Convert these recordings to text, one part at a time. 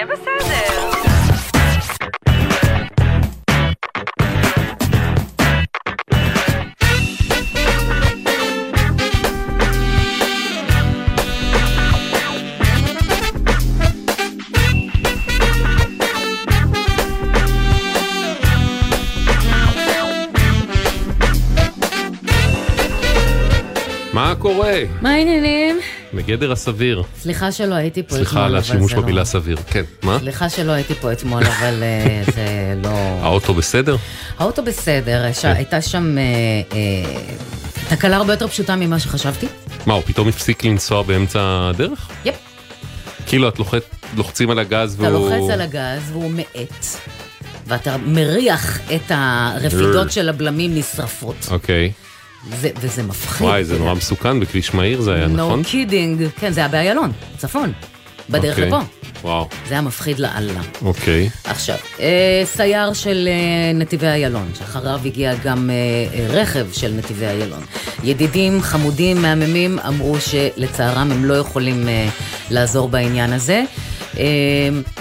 יהיה בסדר. מה קורה? מה העניינים? בגדר הסביר. סליחה שלא הייתי פה סליחה אתמול, על אבל השימוש זה לא- במילה סביר. כן, מה? סליחה שלא הייתי פה אתמול, אבל אה, זה לא... האוטו בסדר? האוטו בסדר, ש- הייתה שם אה, אה, תקלה הרבה יותר פשוטה ממה שחשבתי. מה, הוא פתאום הפסיק לנסוע באמצע הדרך? יפ. כאילו את לוחצ... לוחצים על הגז אתה והוא... לוחץ על הגז והוא מאט, ואתה מריח את הרפידות של הבלמים נשרפות, אוקיי. זה- וזה מפחיד. וואי, זה נורא מסוכן, בכביש מהיר זה היה, נכון? No kidding. כן, זה היה באיילון, צפון, בדרך אוקיי. לפה. וואו, זה היה מפחיד לאללה. אוקיי. עכשיו, אה, סייר של אה, נתיבי איילון, שאחריו הגיע גם אה, אה, רכב של נתיבי איילון. ידידים חמודים, מהממים, אמרו שלצערם הם לא יכולים אה, לעזור בעניין הזה. אה,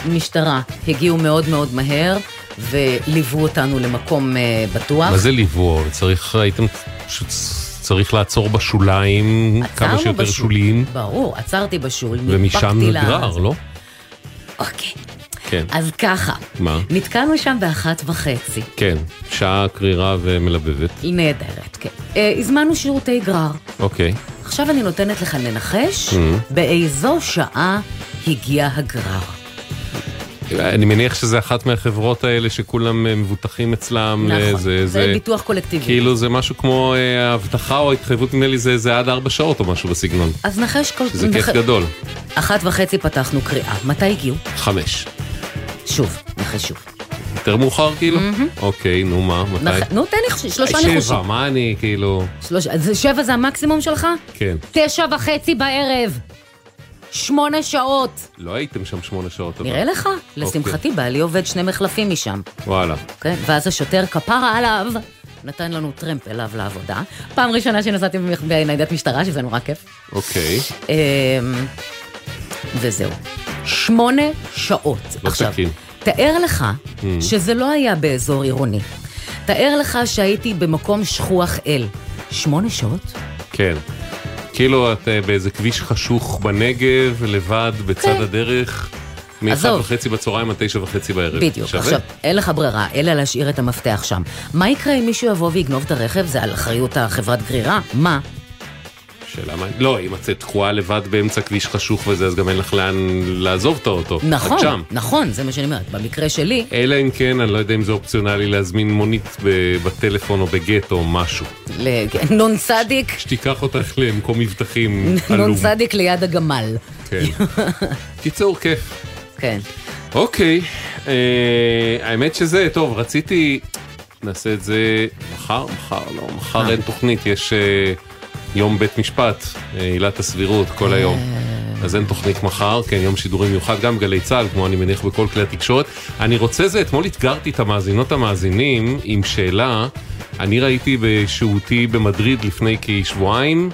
משטרה הגיעו מאוד מאוד מהר וליוו אותנו למקום אה, בטוח. מה זה ליוו? צריך, הייתם פשוט צריך לעצור בשוליים, כמה שיותר בשול. שוליים, ברור, עצרתי בשול, ומשם נגרר, לא? אוקיי. כן. אז ככה, מה? נתקענו שם באחת וחצי. כן, שעה קרירה ומלבבת. נהדרת, כן. אה, הזמנו שירותי גרר. אוקיי. עכשיו אני נותנת לך לנחש Mhm. באיזו שעה הגיע הגרר. אני מניח שזה אחת מהחברות האלה שכולם אה, מבוטחים אצלם. אה, נכון, זה, זה ביטוח קולקטיבי. כאילו זה משהו כמו אה, הבטחה או התחייבות, נדמה לי זה, זה עד ארבע שעות או משהו בסגנון. אז נחש כל... שזה כיף גדול. אחת וחצי פתחנו קריאה. מתי הגיעו? חמש. שוב, נחש שוב. יותר מאוחר כאילו? אוקיי, נו מה, מתי? נח... נו, תן לי שלושה ניחושים. שבע, מה אני כאילו... שלוש... שבע זה המקסימום שלך? כן. תשע וחצי בערב. שמונה שעות. לא הייתם שם שמונה שעות. אבל. נראה לך? לשמחתי, בעלי עובד שני מחלפים משם. וואלה. כן, ואז השוטר כפרה עליו, נתן לנו טרמפ אליו לעבודה. פעם ראשונה שנסעתי בניידת משטרה, שזה נורא כיף. אוקיי. אמ, וזהו. שמונה שעות. לא עכשיו, תקין. תאר לך שזה לא היה באזור עירוני. תאר לך שהייתי במקום שכוח אל. שמונה שעות? כן. כאילו את אה, באיזה כביש חשוך בנגב, לבד, בצד כן. הדרך. מאחד עזוב. וחצי בצהריים עד תשע וחצי בערב. בדיוק. שווה? עכשיו, אין לך ברירה, אלא להשאיר את המפתח שם. מה יקרה אם מישהו יבוא ויגנוב את הרכב? זה על אחריות החברת גרירה? מה? שאלה מה... לא, אם את תקועה לבד באמצע כביש חשוך וזה, אז גם אין לך לאן לעזוב את האוטו. נכון. נכון, זה מה שאני אומרת. במקרה שלי, אלא אם כן, אני לא יודע אם זה אופציונלי להזמין מונית בטלפון או בגט או משהו. נון צדיק, שתיקח אותך למקום מבטחים עלום. נון צדיק ליד הגמל. כן. קיצור, כיף. כן. אוקיי, אה, האמת שזה, טוב, רציתי, נעשה את זה מחר, מחר, לא, מחר אה. אין תוכנית, יש אה, יום בית משפט, אה, עילת הסבירות, כל היום. אז אין תוכנית מחר, כן, יום שידורים מיוחד, גם גלי צה"ל, כמו אני מניח בכל כלי התקשורת. אני רוצה זה, אתמול אתגרתי את המאזינות המאזינים עם שאלה, אני ראיתי בשהותי במדריד לפני כשבועיים,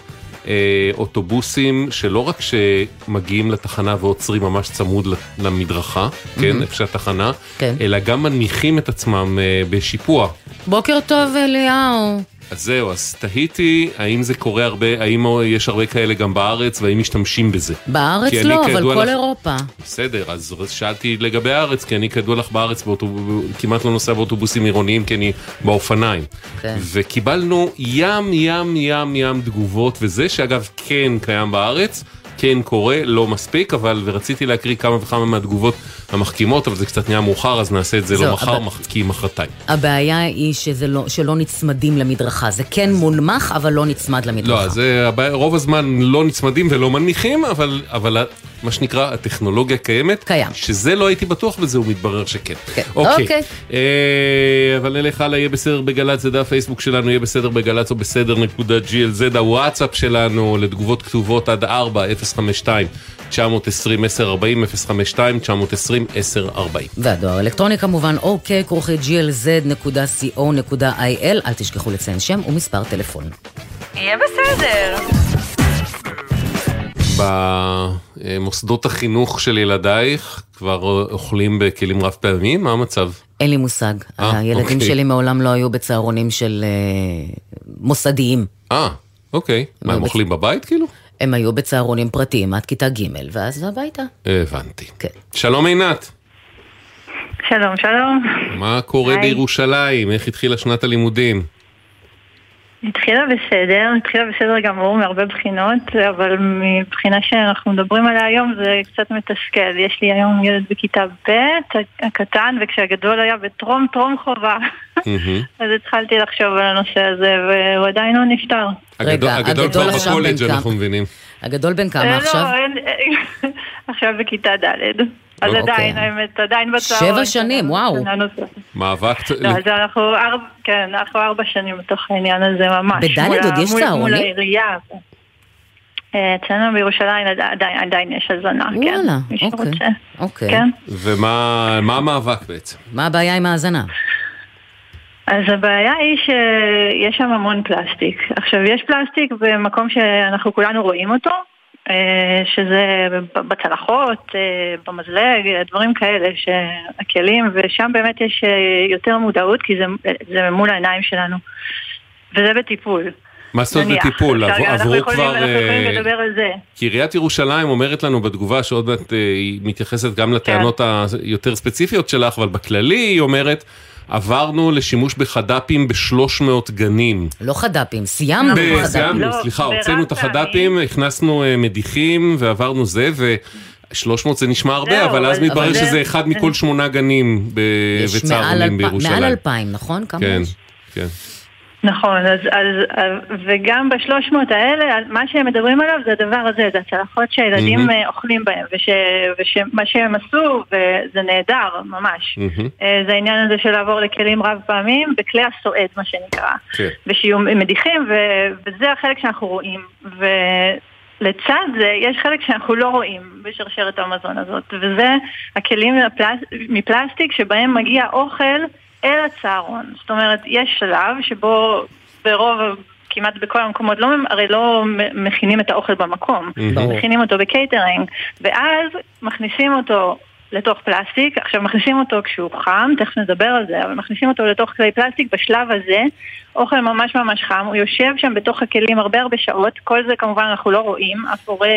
אה, אוטובוסים שלא רק שמגיעים לתחנה ועוצרים ממש צמוד למדרכה, כן, איפה שהתחנה, כן. אלא גם מניחים את עצמם אה, בשיפוע. בוקר טוב, אליהו. אז זהו, אז תהיתי האם זה קורה הרבה, האם יש הרבה כאלה גם בארץ והאם משתמשים בזה. בארץ לא, אבל כל לך- אירופה. בסדר, אז שאלתי לגבי הארץ, כי אני כידוע לך בארץ באוטוב... כמעט לא נוסע באוטובוסים עירוניים, כי אני באופניים. כן. וקיבלנו ים ים ים ים תגובות, וזה שאגב כן קיים בארץ, כן קורה, לא מספיק, אבל ורציתי להקריא כמה וכמה מהתגובות המחכימות, אבל זה קצת נהיה מאוחר, אז נעשה את זה לא מחר, מח- כי מחרתיים. הבעיה היא שזה לא, שלא נצמדים למדרכה. זה כן מונמך, אבל לא נצמד למדרכה. לא, זה, הבעיה- רוב הזמן לא נצמדים ולא מניחים, אבל, אבל מה שנקרא, הטכנולוגיה קיימת. קיים. שזה לא הייתי בטוח בזה, הוא מתברר שכן. כן. אוקיי. אוקיי. אה, אבל נלך הלאה, יהיה בסדר בגל"צ, זה דף הפייסבוק שלנו, יהיה בסדר בגל"צ או בסדר נקודה GLZ, הוואטסאפ שלנו לתגובות כתובות עד 4, 052 920 1040 052 920 1040 והדואר האלקטרוני כמובן, אוקיי, כרוכי glz.co.il, אל תשכחו לציין שם ומספר טלפון. יהיה בסדר. במוסדות החינוך של ילדייך, כבר אוכלים בכלים רב פעמיים? מה המצב? אין לי מושג. אה, הילדים אוקיי. שלי מעולם לא היו בצהרונים של אה, מוסדיים. אה, אוקיי. מה, הם בצ- אוכלים בבית כאילו? הם היו בצהרונים פרטיים עד כיתה ג', ואז הביתה. הבנתי. כן. שלום עינת, שלום, שלום. מה קורה היי. בירושלים? איך התחילה שנת הלימודים? התחילה בסדר, התחילה בסדר גמור מהרבה בחינות, אבל מבחינה שאנחנו מדברים עליה היום זה קצת מתסכל. יש לי היום ילד בכיתה ב', הקטן, וכשהגדול היה בטרום טרום חובה. אז התחלתי לחשוב על הנושא הזה, והוא עדיין לא נפתר. הגדול- רגע, הגדול הגדול כבר בקולג'? אנחנו מבינים. הגדול בן אה, כמה לא, עכשיו? עכשיו בכיתה ד'. אז אוקיי. עדיין, האמת, עדיין בצהרון. שבע שנים, וואו. מאבק... לא, אז אנחנו ארבע, כן, אנחנו ארבע שנים בתוך העניין הזה ממש. בד' מול עוד יש צהרונים? מול העירייה. אה, אצלנו בירושלים עד- עדיין, עדיין יש הזנה, כן. וואלה, אוקיי. אוקיי. כן. ומה מה המאבק בעצם? מה הבעיה עם ההאזנה? אז הבעיה היא שיש שם המון פלסטיק. עכשיו, יש פלסטיק במקום שאנחנו כולנו רואים אותו, שזה בצלחות, אה, במזלג, דברים כאלה, שהכלים, ושם באמת יש אה, יותר מודעות, כי זה, זה מול העיניים שלנו. וזה בטיפול. מה זאת אומרת. בטיפול? עברו- כבר... אנחנו יכולים אה, לדבר על זה. כי עיריית ירושלים אומרת לנו בתגובה שעוד מעט אה, היא מתייחסת גם לטענות היותר ספציפיות שלך, אבל בכללי היא אומרת, עברנו לשימוש בחד"פים ב-300 גנים. לא חד"פים, סיימנו חד"פים. סיימנו, לא, סליחה, הוצאנו את. החד"פים, הכנסנו אה, מדיחים ועברנו זה, ו-300 זה נשמע הרבה, זהו, אבל אז אבל- מתברר אבל זה- שזה אחד מכל שמונה גנים ב- יש מעל וצהרונים אלפיים- בירושלים. מעל אלפיים, נכון? כמה כן, יש? כן. נכון, אז, אז, וגם בשלוש מאות האלה, מה שהם מדברים עליו זה הדבר הזה, זה הצלחות שהילדים mm-hmm. אוכלים בהם, וש, ומה שהם עשו, וזה נהדר, ממש. אה, זה העניין הזה של לעבור לכלים רב פעמים, בכלי הסועד, מה שנקרא. כן. ושיהיו מדיחים, ו, וזה החלק שאנחנו רואים. ולצד זה, יש חלק שאנחנו לא רואים בשרשרת המזון הזאת, וזה הכלים מפלס, מפלסטיק שבהם מגיע אוכל אל הצהרון. זאת אומרת, יש שלב שבו ברוב, כמעט בכל המקומות, לא, הרי לא מכינים את האוכל במקום, ברור. מכינים אותו בקייטרינג, ואז מכניסים אותו לתוך פלסטיק, עכשיו מכניסים אותו כשהוא חם, תכף נדבר על זה, אבל מכניסים אותו לתוך כלי פלסטיק בשלב הזה, אוכל ממש ממש חם, הוא יושב שם בתוך הכלים הרבה הרבה שעות, כל זה כמובן אנחנו לא רואים, אף הורה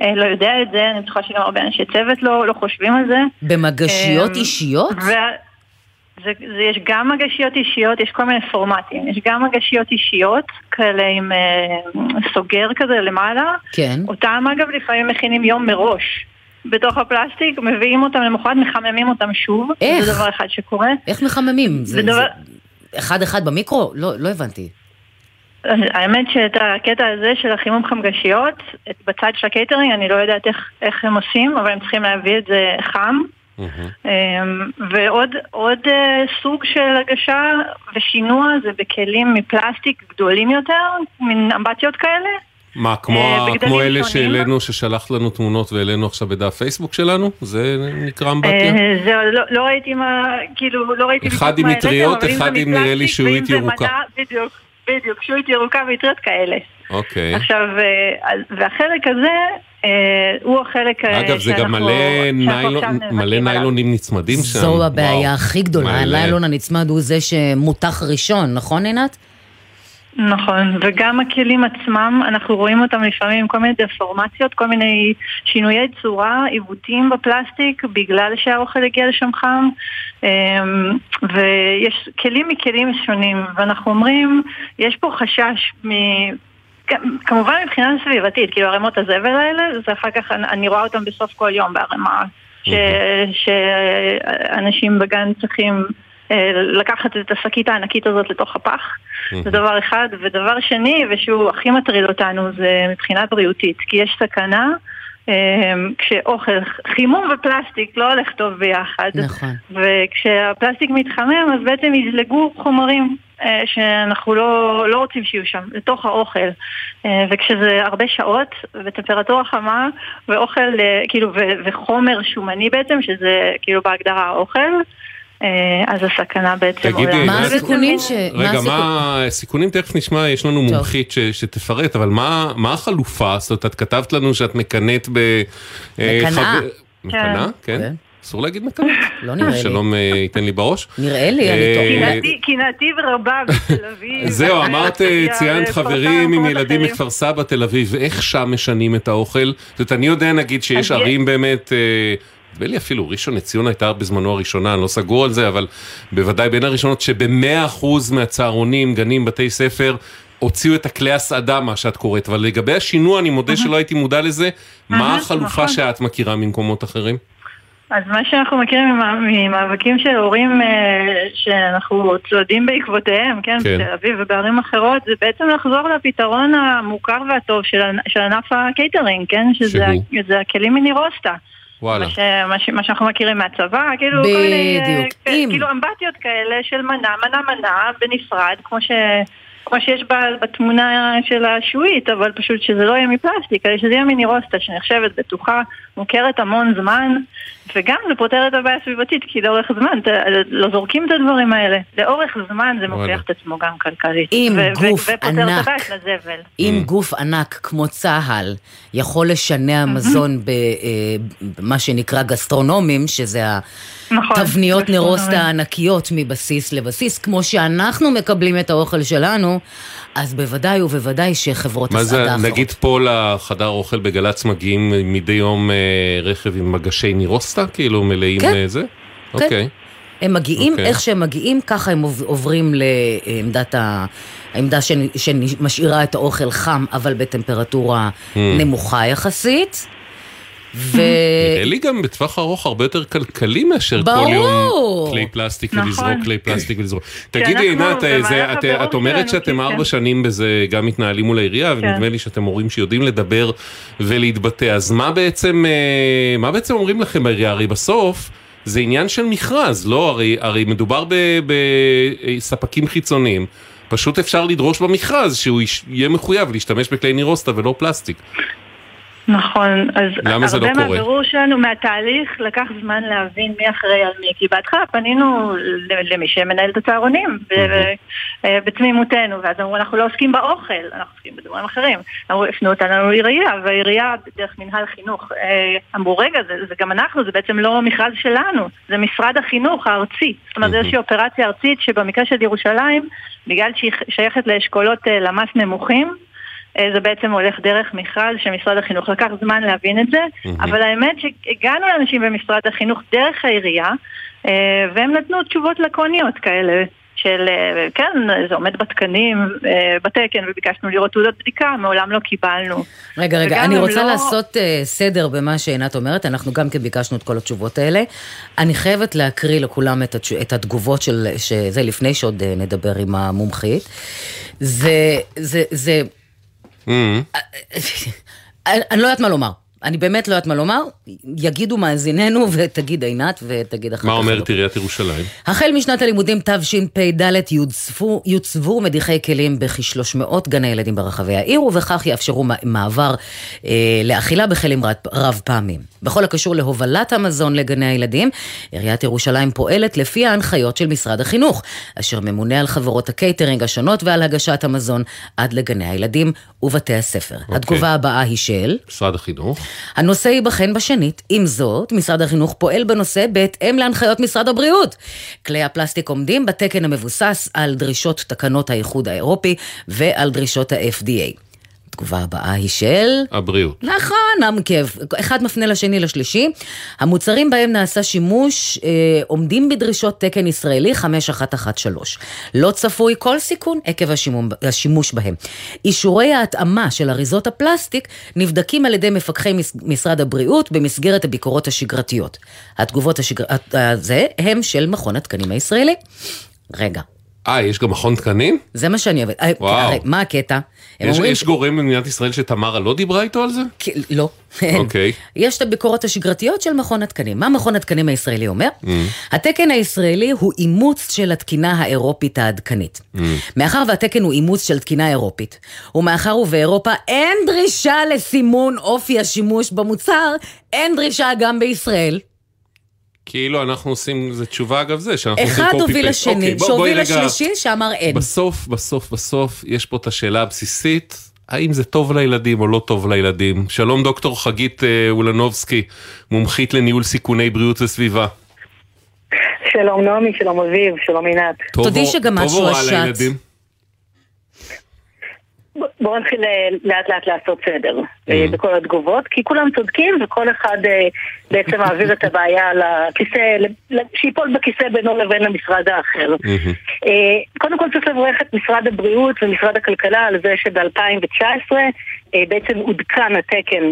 אה, לא יודע את זה, אני בטוחה שגם הרבה אנשי צוות לא, לא חושבים על זה. במגשיות אמ, אישיות? וה- זה, זה, יש גם מגשיות אישיות, יש כל מיני פורמטים. יש גם מגשיות אישיות, כאלה עם אה, סוגר כזה למעלה. כן. אותם אגב לפעמים מכינים יום מראש. בתוך הפלסטיק, מביאים אותם למחרת, מחממים אותם שוב. איך? זה דבר אחד שקורה. איך מחממים? זה- ודבר- זה- אחד אחד במיקרו? לא לא הבנתי. האמת שאת הקטע הזה של החימום חמגשיות, בצד של הקייטרינג, אני לא יודעת איך, איך הם עושים, אבל הם צריכים להביא את זה חם. מהמם. אמ, ועוד עוד אה, סוג של הגשה ושינוע זה בכלים מפלסטיק גדולים יותר, מין אמבטיות כאלה. מה, כמו אה, כמו אלה. שהעלינו, ששלחת לנו תמונות והעלינו עכשיו בדף פייסבוק שלנו? זה נקרא אמבטיה? אה, זהו, לא- לא ראיתי מה, כאילו, לא ראיתי אחד עם מטריות, אחד זה עם נראה לי שהועית זה ירוקה. בדיוק, בדיוק, שהועית ירוקה ויטריות כאלה. אוקיי. עכשיו, והחלק הזה, הוא החלק אה, אגב, זה גם מלא. ניילונים נצמדים שם. זו הבעיה. הכי גדולה. הניילון הנצמד הוא זה שמותח ראשון, נכון עינת? נכון, וגם הכלים עצמם, אנחנו רואים אותם לפעמים עם כל מיני דפורמציות, כל מיני שינויי צורה, עיוותים בפלסטיק, בגלל שהאוכל הגיע לשם חם, אמ, ויש כלים מכלים שונים, ואנחנו אומרים, יש פה חשש מ... כמובן מבחינה סביבתית, כאילו ערימות הזבל האלה, זה אחר כך, אני, רואה אותם בסוף כל יום בערימה, ש- שאנשים בגן צריכים אה, לקחת את השקית הענקית הזאת לתוך הפח. זה דבר אחד. ודבר שני, ושהוא הכי מטריד אותנו, זה מבחינה בריאותית. כי יש סכנה כשאוכל, חימום ופלסטיק לא הולך טוב ביחד. נכון. וכשהפלסטיק מתחמם, אז בעצם יזלגו חומרים אה, שאנחנו לא, לא רוצים שיהיו שם, לתוך האוכל. אה, וכשזה הרבה שעות, וטמפרטורה חמה, ואוכל, אה, כאילו, ו- וחומר שומני בעצם, שזה כאילו בהגדרה האוכל, אז הסכנה בעצם תגידי, עולה. מה מה הסיכונים ש... רגע, מה הסיכונים תכף נשמע, יש לנו טוב. מומחית ש- שתפרט, אבל מה מה החלופה? זאת אומרת, את כתבת לנו שאת מקנאת ב... אה, מקנאה. חבר- מקנאה? כן. כן. אסור להגיד מקנט? לא נראה לי. שלום אה, ייתן לי בראש. נראה לי, אני אה, טועה. קינאתי- קינאתי רבה בתל אביב. זהו, אמרת, אה, ציינת חברים עם ילדים. מכפר סבא, תל אביב, איך שם משנים את האוכל? זאת אומרת, אני יודע נגיד שיש ערים באמת, אה, נדמה לי אפילו ראשון לציון הייתה בזמנו הראשונה, אני לא סגור על זה, אבל בוודאי בין הראשונות שבמאה אחוז מהצהרונים, גנים, בתי ספר, הוציאו את הכלי הסעדה, מה שאת קוראת, אבל לגבי השינוע, אני מודה שלא הייתי מודע לזה. מה החלופה נכון. שאת מכירה ממקומות אחרים? אז מה שאנחנו מכירים ממ- ממאבקים של הורים אה, שאנחנו צועדים בעקבותיהם, כן, כן. בתל אביב ובערים אחרות, זה בעצם לחזור לפתרון המוכר והטוב של, של ענף הקייטרינג, כן, שזה שהוא? ה- זה הכלים מנירוסטה. וואלה. מה, ש, מה, ש, מה שאנחנו מכירים מהצבא, כאילו כל מיני, אה, בדיוק. כ- אם- כאילו אמבטיות כאלה של מנה, מנה מנה, בנפרד, כמו, ש, כמו שיש בתמונה של השעועית, אבל פשוט שזה לא יהיה מפלסטיק, אלא שזה יהיה מנירוסטה שנחשבת בטוחה, מוכרת המון זמן, וגם זה פותר את הבעיה הסביבתית, כי לאורך זמן אתה, לא זורקים את הדברים האלה. לאורך זמן זה. מוכיח את עצמו גם כלכלית. עם ו- ו- גוף ופותר ענק. אם גוף ענק כמו צה"ל יכול לשנע מזון במה שנקרא גסטרונומים, שזה נכון. התבניות גסטרונומי. נירוסטה הענקיות מבסיס לבסיס, כמו שאנחנו מקבלים את האוכל שלנו, אז בוודאי ובוודאי שחברות מה זה, הסעדה אחרות. נגיד פה לחדר אוכל בגל"צ מגיעים מדי יום אה, רכב עם מגשי נירוסטה, כאילו מלאים כן. אה, זה? כן. אוקיי. הם מגיעים, אוקיי. איך שהם מגיעים, ככה הם עוב- עוברים לעמדת ה... העמדה שמשאירה את האוכל חם, אבל בטמפרטורה Hmm. נמוכה יחסית. ו... נראה לי גם בטווח ארוך הרבה יותר כלכלי מאשר כל ברור. יום כלי פלסטיק נכון. ולזרוק כלי פלסטיק ולזרוק. תגידי עינת, אה, את- את אומרת שאתם כן. ארבע שנים בזה גם מתנהלים מול העירייה, ונדמה לי שאתם הורים שיודעים לדבר ולהתבטא, אז מה בעצם, אה, מה בעצם אומרים לכם בעירייה? הרי בסוף זה עניין של מכרז, לא? הרי, הרי מדובר בספקים חיצוניים. פשוט אפשר לדרוש במכרז שהוא יש- יהיה מחויב להשתמש בכלי נירוסטה ולא פלסטיק. נכון, אז למה זה לא הרבה קורה? מהבירור שלנו מהתהליך לקח זמן להבין מי אחראי על מי, כי בהתחלה פנינו למי שמנהל את הצהרונים ו- אה, בתמימותנו, ואז אמרו אנחנו לא עוסקים באוכל, אנחנו עוסקים בדברים אחרים. אמרו, הפנו אותנו לעירייה, והעירייה דרך מנהל חינוך אה, אמרו רגע, זה, זה גם אנחנו, זה בעצם לא מכרז שלנו, זה משרד החינוך הארצי. זאת אומרת, זו איזושהי אופרציה ארצית שבמקרה של ירושלים, בגלל שהיא שייכת לאשכולות אה, למ"ס נמוכים, זה בעצם הולך דרך מכרז של משרד החינוך. לקח זמן להבין את זה, אבל האמת שהגענו לאנשים במשרד החינוך דרך העירייה, אה, והם נתנו תשובות לקוניות כאלה. של אה, כן, זה עומד בתקנים, אה, בתקן, וביקשנו לראות תעודות בדיקה, מעולם לא קיבלנו. רגע, רגע, אני רוצה לא- לעשות סדר במה שעינת אומרת, אנחנו גם כן ביקשנו את כל התשובות האלה. אני חייבת להקריא לכולם את, התש... את התגובות של, שזה לפני שעוד נדבר עם המומחית. זה, זה, זה, Mm-hmm. אני אני לא יודעת מה לומר. אני באמת לא יודעת מה לומר, יגידו מאזיננו ותגיד עינת ותגיד אחר כך. מה אומרת. עיריית ירושלים? החל משנת הלימודים תשפ"ד יוצבו, יוצבו מדיחי כלים בכ-300 גני ילדים ברחבי העיר, ובכך יאפשרו מעבר אה, לאכילה בכלים רב, רב פעמים. בכל הקשור להובלת המזון לגני הילדים, עיריית ירושלים פועלת לפי ההנחיות של משרד החינוך, אשר ממונה על חברות הקייטרינג השונות ועל הגשת המזון עד לגני הילדים ובתי הספר. Okay. התגובה הבאה היא של... משרד החינוך. הנושא ייבחן בשנית. עם זאת, משרד החינוך פועל בנושא בהתאם להנחיות משרד הבריאות. כלי הפלסטיק עומדים בתקן המבוסס על דרישות תקנות האיחוד האירופי ועל דרישות ה-FDA. התגובה הבאה היא של... הבריאות. נכון, המקב. אחד מפנה לשני לשלישי. המוצרים בהם נעשה שימוש אה, עומדים בדרישות תקן ישראלי 5113. לא צפוי כל סיכון עקב השימום, השימוש בהם. אישורי ההתאמה של אריזות הפלסטיק נבדקים על ידי מפקחי משרד הבריאות במסגרת הביקורות השגרתיות. התגובות השגר... הזה הם של מכון התקנים הישראלי. רגע, אה, יש גם מכון תקנים? זה מה שאני אוהבת. וואו. הרי, מה הקטע? יש, אומרים- יש גורם במדינת ישראל שתמרה לא דיברה איתו על זה? לא, אין. אוקיי. יש את הביקורות השגרתיות של מכון התקנים. מה מכון התקנים הישראלי אומר? Mm. התקן הישראלי הוא אימוץ של התקינה האירופית העדכנית. Mm. מאחר והתקן הוא אימוץ של תקינה אירופית, ומאחר ובאירופה אין דרישה לסימון אופי השימוש במוצר, אין דרישה גם בישראל. כאילו אנחנו עושים, זה תשובה אגב זה, שאנחנו עושים אחד copy הוביל paste. לשני, אוקיי, שהוביל רגע- לשלישי שאמר אין. בסוף, בסוף, בסוף, יש פה את השאלה הבסיסית, האם זה טוב לילדים או לא טוב לילדים. שלום דוקטור חגית אולנובסקי, מומחית לניהול סיכוני בריאות וסביבה. שלום נעמי, שלום אביב, שלום עינת. תודי שגם משהו השעת. בואו נתחיל אה, לאט לאט לעשות סדר mm. בכל התגובות, כי כולם צודקים וכל אחד אה, בעצם מעביר את הבעיה לכיסא, שיפול בכיסא בינו לבין המשרד האחר. Mm-hmm. קודם כל צריך לברך את משרד הבריאות ומשרד הכלכלה על זה שב-2019 בעצם עודכן התקן,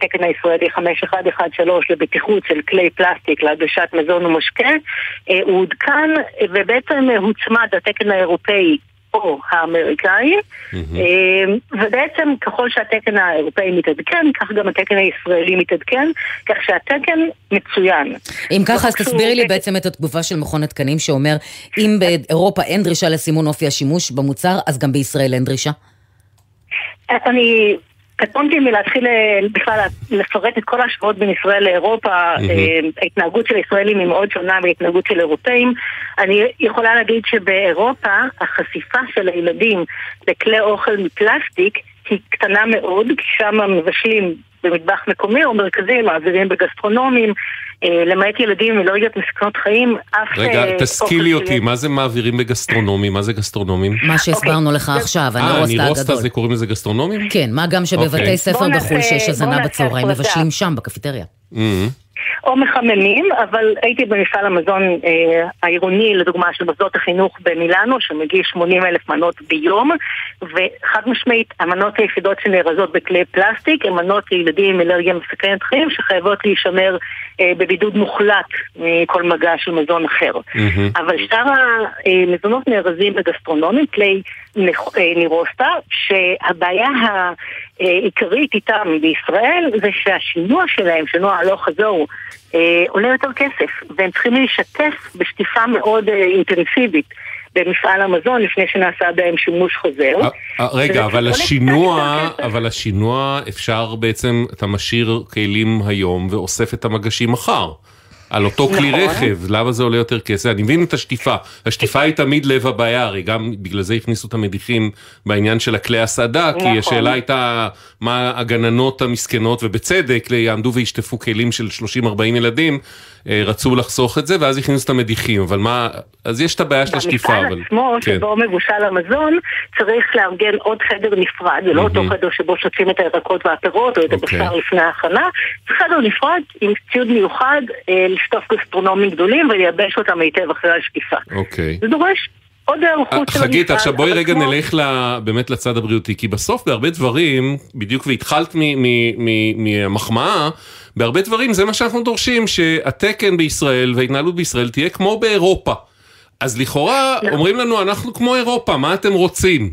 תקן הישראלי 5113 לבטיחות של כלי פלסטיק להגשת מזון ומשקה, הוא עודכן ובעצם הוצמד התקן האירופאי או האמריקאי, אמ, ובעצם ככל שהתקן האירופאי מתעדכן, כך גם התקן הישראלי מתעדכן, כך שהתקן מצוין. אם ככה, אז תסבירי לי בעצם את התגובה של מכון התקנים שאומר, אם באירופה אין דרישה לסימון אופי השימוש במוצר, אז גם בישראל אין דרישה? אני קטונתי מלהתחיל אה, בכלל לפרט את כל ההשוואות בין ישראל לאירופה, mm-hmm. ההתנהגות של הישראלים היא מאוד שונה מהתנהגות של אירופאים. אני יכולה להגיד שבאירופה החשיפה של הילדים לכלי אוכל מפלסטיק היא קטנה מאוד, כי שם מבשלים במטבח מקומי או מרכזי, מעבירים בגסטרונומים, אה, למעט ילדים עם אלרגיות מסכנות חיים, אף... רגע, אה, תשכילי אותי, מה זה מעבירים בגסטרונומים? מה זה גסטרונומים? מה שהסברנו לך אוקיי. עכשיו, הנרוסטה הגדול. אה, הנרוסטה זה קוראים לזה גסטרונומים? כן, מה גם שבבתי אוקיי. ספר בחו"ל שיש הזנה בצהריים, מבשלים שם, בקפיטריה. או מחממים, אבל הייתי במפעל המזון אה, העירוני, לדוגמה, של מוסדות החינוך במילאנו, שמגיש 80 אלף מנות ביום, וחד משמעית, המנות היחידות שנארזות בכלי פלסטיק הן מנות לילדים עם אלרגיה מסכנת חיים, שחייבות להישמר אה, בבידוד מוחלט מכל מגע של מזון אחר. Mm-hmm. אבל שאר המזונות נארזים בגסטרונומים, כלי אה, נירוסטה, שהבעיה העיקרית איתם בישראל זה שהשינוע שלהם, שינוע הלוך חזור, אה, עולה יותר כסף, והם צריכים להשתף בשטיפה מאוד אה, אינטנסיבית. במפעל המזון לפני שנעשה בהם שימוש חוזר. רגע, אבל השינוע, אבל השינוע אפשר בעצם, אתה משאיר כלים היום ואוסף את המגשים מחר. על אותו כלי נכון. רכב, למה זה עולה יותר כסף? אני מבין את השטיפה, השטיפה היא תמיד לב הבעיה, הרי גם בגלל זה הכניסו את המדיחים בעניין של הכלי הסעדה, כי נכון. השאלה הייתה מה הגננות המסכנות, ובצדק, יעמדו וישטפו כלים של 30-40 ילדים, אה, רצו לחסוך את זה, ואז הכניסו את המדיחים, אבל מה, אז יש את הבעיה של השטיפה, אבל... במפעל עצמו, כן. שבו מבושל המזון, צריך לארגן עוד חדר נפרד, זה לא אותו חדר שבו שוטפים את הירקות והפירות, או את אוקיי. הבשר לפני ההכנה, זה חדר נפרד עם ציוד מיוחד, אה, לשטוף גסטרונומים גדולים ולייבש אותם היטב אחרי השטיפה. אוקיי. זה דורש עוד היערכות של המשרד. חגית, עכשיו בואי רגע נלך באמת לצד הבריאותי, כי בסוף בהרבה דברים, בדיוק והתחלת מהמחמאה, בהרבה דברים זה מה שאנחנו דורשים, שהתקן בישראל וההתנהלות בישראל תהיה כמו באירופה. אז לכאורה לא. אומרים לנו, אנחנו כמו אירופה, מה אתם רוצים?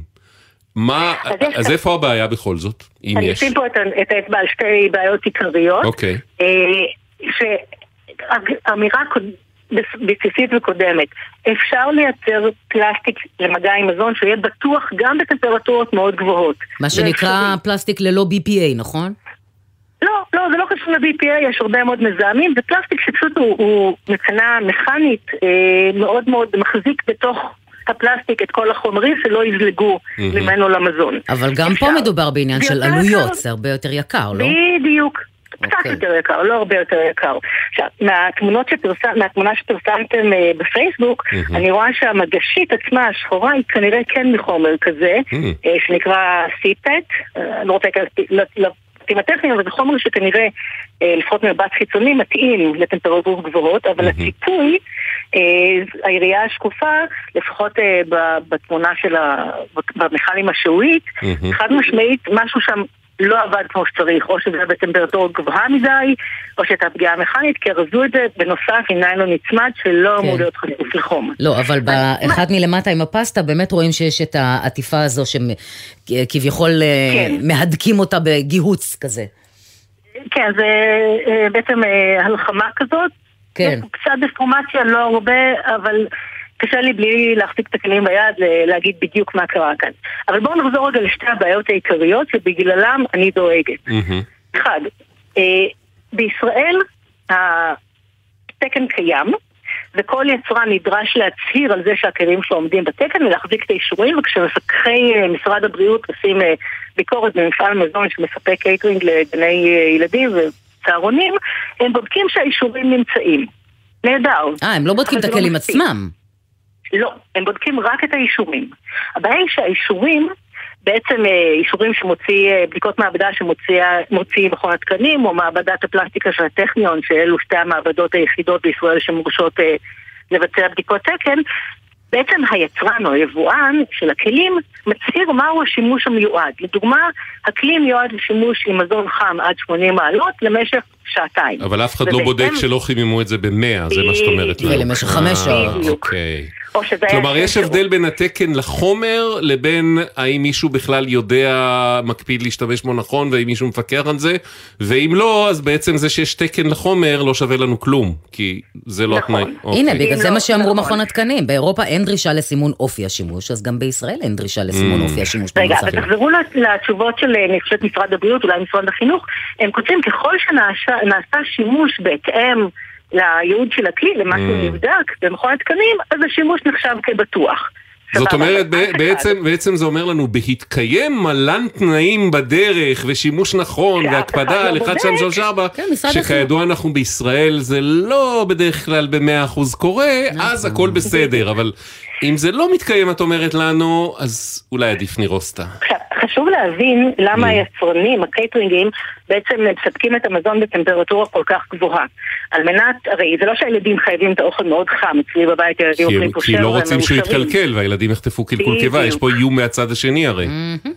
מה, אז איפה הבעיה בכל זאת, אם יש? אני אשים פה את האצבע על שתי בעיות עיקריות. אוקיי. אה, שאמירה בסיסית וקודמת, אפשר לייצר פלסטיק למגע עם מזון שיהיה בטוח גם בטמפרטורות מאוד גבוהות. מה שנקרא פלסטיק ללא BPA, נכון? לא, לא, זה לא קשור ל-BPA, יש הרבה מאוד מזהמים, זה פלסטיק שפשוט הוא, הוא מבחינה מכנית אה, מאוד מאוד מחזיק בתוך הפלסטיק את כל החומרים שלא יזלגו mm-hmm. ממנו למזון. אבל גם אפשר. פה מדובר בעניין של עלויות, זה הרבה יותר יקר, לא? בדיוק. קצת okay. אוקיי. יותר יקר, לא הרבה יותר יקר. עכשיו, מהתמונות שפרסם, מהתמונה שפרסמתם uh, בפייסבוק, mm-hmm. אני רואה שהמגשית עצמה, השחורה, היא כנראה כן מחומר כזה, mm-hmm. uh, שנקרא סיפט, uh, אני לא רוצה להיכנס לפרטים הטכניים, אבל זה חומר שכנראה, אה, לפחות מבט חיצוני, מתאים לטמפרטורות גבוהות, אבל הציפוי, אה, היריעה השקופה, לפחות אה, בתמונה של במכל השעועית, חד משמעית, משהו שם לא עבד כמו שצריך, או שזה היה בטמפרטורה גבוהה מדי, או שהייתה פגיעה מכנית, כי ארזו את זה בנוסף עם ניילון נצמד שלא אמור כן. להיות חשוף לחום. לא, אבל באחד מלמטה עם הפסטה באמת רואים שיש את העטיפה הזו שכביכול אה, כן. מהדקים אותה בגיהוץ כזה. כן, זה אה, בעצם אה, הלחמה כזאת. כן. קצת דפורמציה, לא הרבה, אבל קשה לי בלי להחזיק את הכלים ביד להגיד בדיוק מה קרה כאן. אבל בואו נחזור רגע לשתי הבעיות העיקריות שבגללם אני דואגת. Mm-hmm. אחד, אה, בישראל התקן קיים, וכל יצרן נדרש להצהיר על זה שהכלים שלו עומדים בתקן ולהחזיק את האישורים, וכשמפקחי אה, משרד הבריאות עושים אה, ביקורת במפעל מזון שמספק קייטרינג לגני ילדים וצהרונים, הם בודקים שהאישורים נמצאים. נהדר. אה, הם לא בודקים את לא הכלים. עצמם. לא, הם בודקים רק את האישורים. הבעיה היא שהאישורים, בעצם אה, אישורים שמוציא, אה, בדיקות מעבדה שמוציא מכון התקנים, או מעבדת הפלסטיקה של הטכניון, שאלו שתי המעבדות היחידות בישראל שמורשות אה, לבצע בדיקות תקן, בעצם היצרן או היבואן של הכלים מצהיר מהו השימוש המיועד. לדוגמה, הכלי מיועד לשימוש עם מזון חם עד 80 מעלות למשך שעתיים. אבל אף אחד לא בודק שלא חיממו את זה במאה, זה מה שאת אומרת לנו. ולמשך חמש שעות. בדיוק. או שזה היה כלומר, יש הבדל בין התקן לחומר לבין האם מישהו בכלל יודע, מקפיד להשתמש בו נכון, והאם מישהו מפקח על זה, ואם לא, אז בעצם זה שיש תקן לחומר לא שווה לנו כלום, כי זה לא נכון. התנאי. הנה, אוקיי. בגלל זה לא, מה שאמרו נכון. מכון התקנים. באירופה אין דרישה לסימון אופי השימוש, אז גם בישראל אין דרישה לסימון Mm. אופי השימוש רגע, במוצרים. ותחזרו לתשובות של, אני חושבת, משרד הבריאות, אולי משרד החינוך, הם כותבים ככל שנעשה שימוש בהתאם לייעוד של הכלי, למה Mm. שנבדק במכון התקנים, אז השימוש נחשב כבטוח. זאת אומרת. בעצם, בעצם זה אומר לנו, בהתקיים מלן תנאים בדרך ושימוש נכון שאף והקפדה לא על 1, 2, 3, 4, כן, משרד שכידוע אנחנו בישראל זה לא בדרך כלל ב-100% קורה, אז הכל בסדר, אבל אם זה לא מתקיים, את אומרת לנו, אז אולי עדיף נירוסטה. חשוב להבין למה Mm. היצרנים, הקייטרינגים, בעצם מספקים את המזון בטמפרטורה כל כך גבוהה. על מנת, הרי זה לא שהילדים חייבים את האוכל מאוד חם, אצלי בבית הילדים אוכלים כושר כי לא רוצים שהוא. יתקלקל והילדים יחטפו קלקול. קיבה, יש פה איום מהצד השני הרי,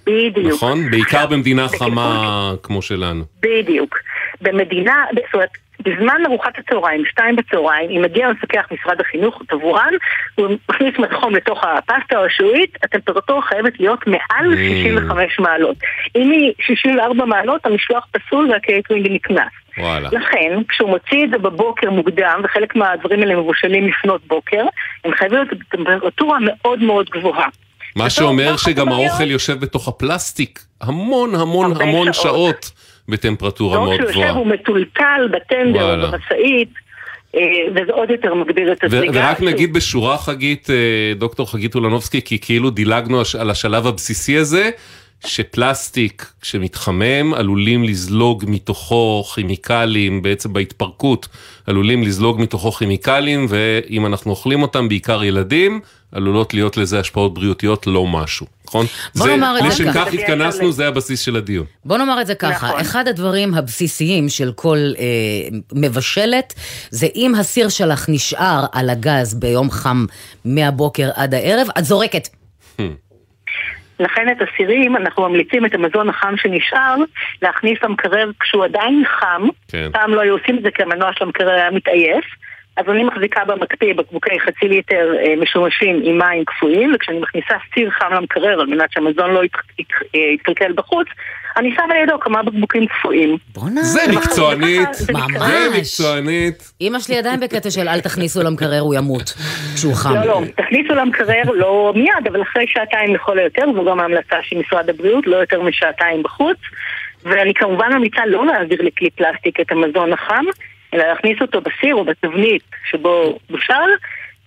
בדיוק. נכון? בעיקר במדינה חמה כמו שלנו. בדיוק. במדינה, זאת אומרת, בזמן ארוחת הצהריים, שתיים בצהריים, אם מגיע מפקח משרד החינוך, תבורן, הוא מכניס מדחום לתוך הפסטה או השעועית, הטמפרטורה חייבת להיות מעל Mm. 65 מעלות. אם היא 64 מעלות, המשלוח פסול והקייטרינג נקנס. וואלה. לכן, כשהוא מוציא את זה בבוקר מוקדם, וחלק מהדברים האלה מבושלים לפנות בוקר, הם חייבים להיות בטמפרטורה מאוד מאוד גבוהה. מה שאומר שגם האוכל יושב בתוך הפלסטיק המון המון המון שעות. שעות בטמפרטורה לא מאוד כשהוא יושב גבוהה. הוא מטולטל בטנדר. או במשאית, אה, וזה עוד יותר מגביר את הזריגה. ורק נגיד בשורה חגית, אה, דוקטור חגית אולנובסקי, כי כאילו דילגנו על השלב הבסיסי הזה, שפלסטיק כשמתחמם עלולים לזלוג מתוכו כימיקלים, בעצם בהתפרקות עלולים לזלוג מתוכו כימיקלים, ואם אנחנו אוכלים אותם, בעיקר ילדים, עלולות להיות לזה השפעות בריאותיות לא משהו, נכון? בוא זה- נאמר את זה לשם ככה. כך התכנסנו, זה הבסיס של הדיון. בוא נאמר את זה ככה, נכון. אחד הדברים הבסיסיים של כל אה, מבשלת, זה אם הסיר שלך נשאר על הגז ביום חם מהבוקר עד הערב, את זורקת. לכן את הסירים, אנחנו ממליצים את המזון החם שנשאר, להכניס למקרר כשהוא עדיין חם. כן. פעם לא היו עושים את זה כי המנוע של המקרר היה מתעייף. אז אני מחזיקה במקפיא בקבוקי חצי ליטר אה, משומשים עם מים קפואים, וכשאני מכניסה סיר חם למקרר על מנת שהמזון לא אה, יתקלקל בחוץ, אני שמה לידו כמה בקבוקים קפואים. בואנה. זה מקצוענית, ממש. זה מקצוענית. אמא שלי עדיין בקטע של אל תכניסו למקרר, הוא ימות. כשהוא חם. לא, לא, תכניסו למקרר לא מיד, אבל אחרי שעתיים לכל היותר, זו גם ההמלצה של משרד הבריאות, לא יותר משעתיים בחוץ. ואני כמובן ממליצה לא להעביר לכלי פלסטיק את המזון החם, אלא להכניס אותו בסיר או בתבנית שבו בושל,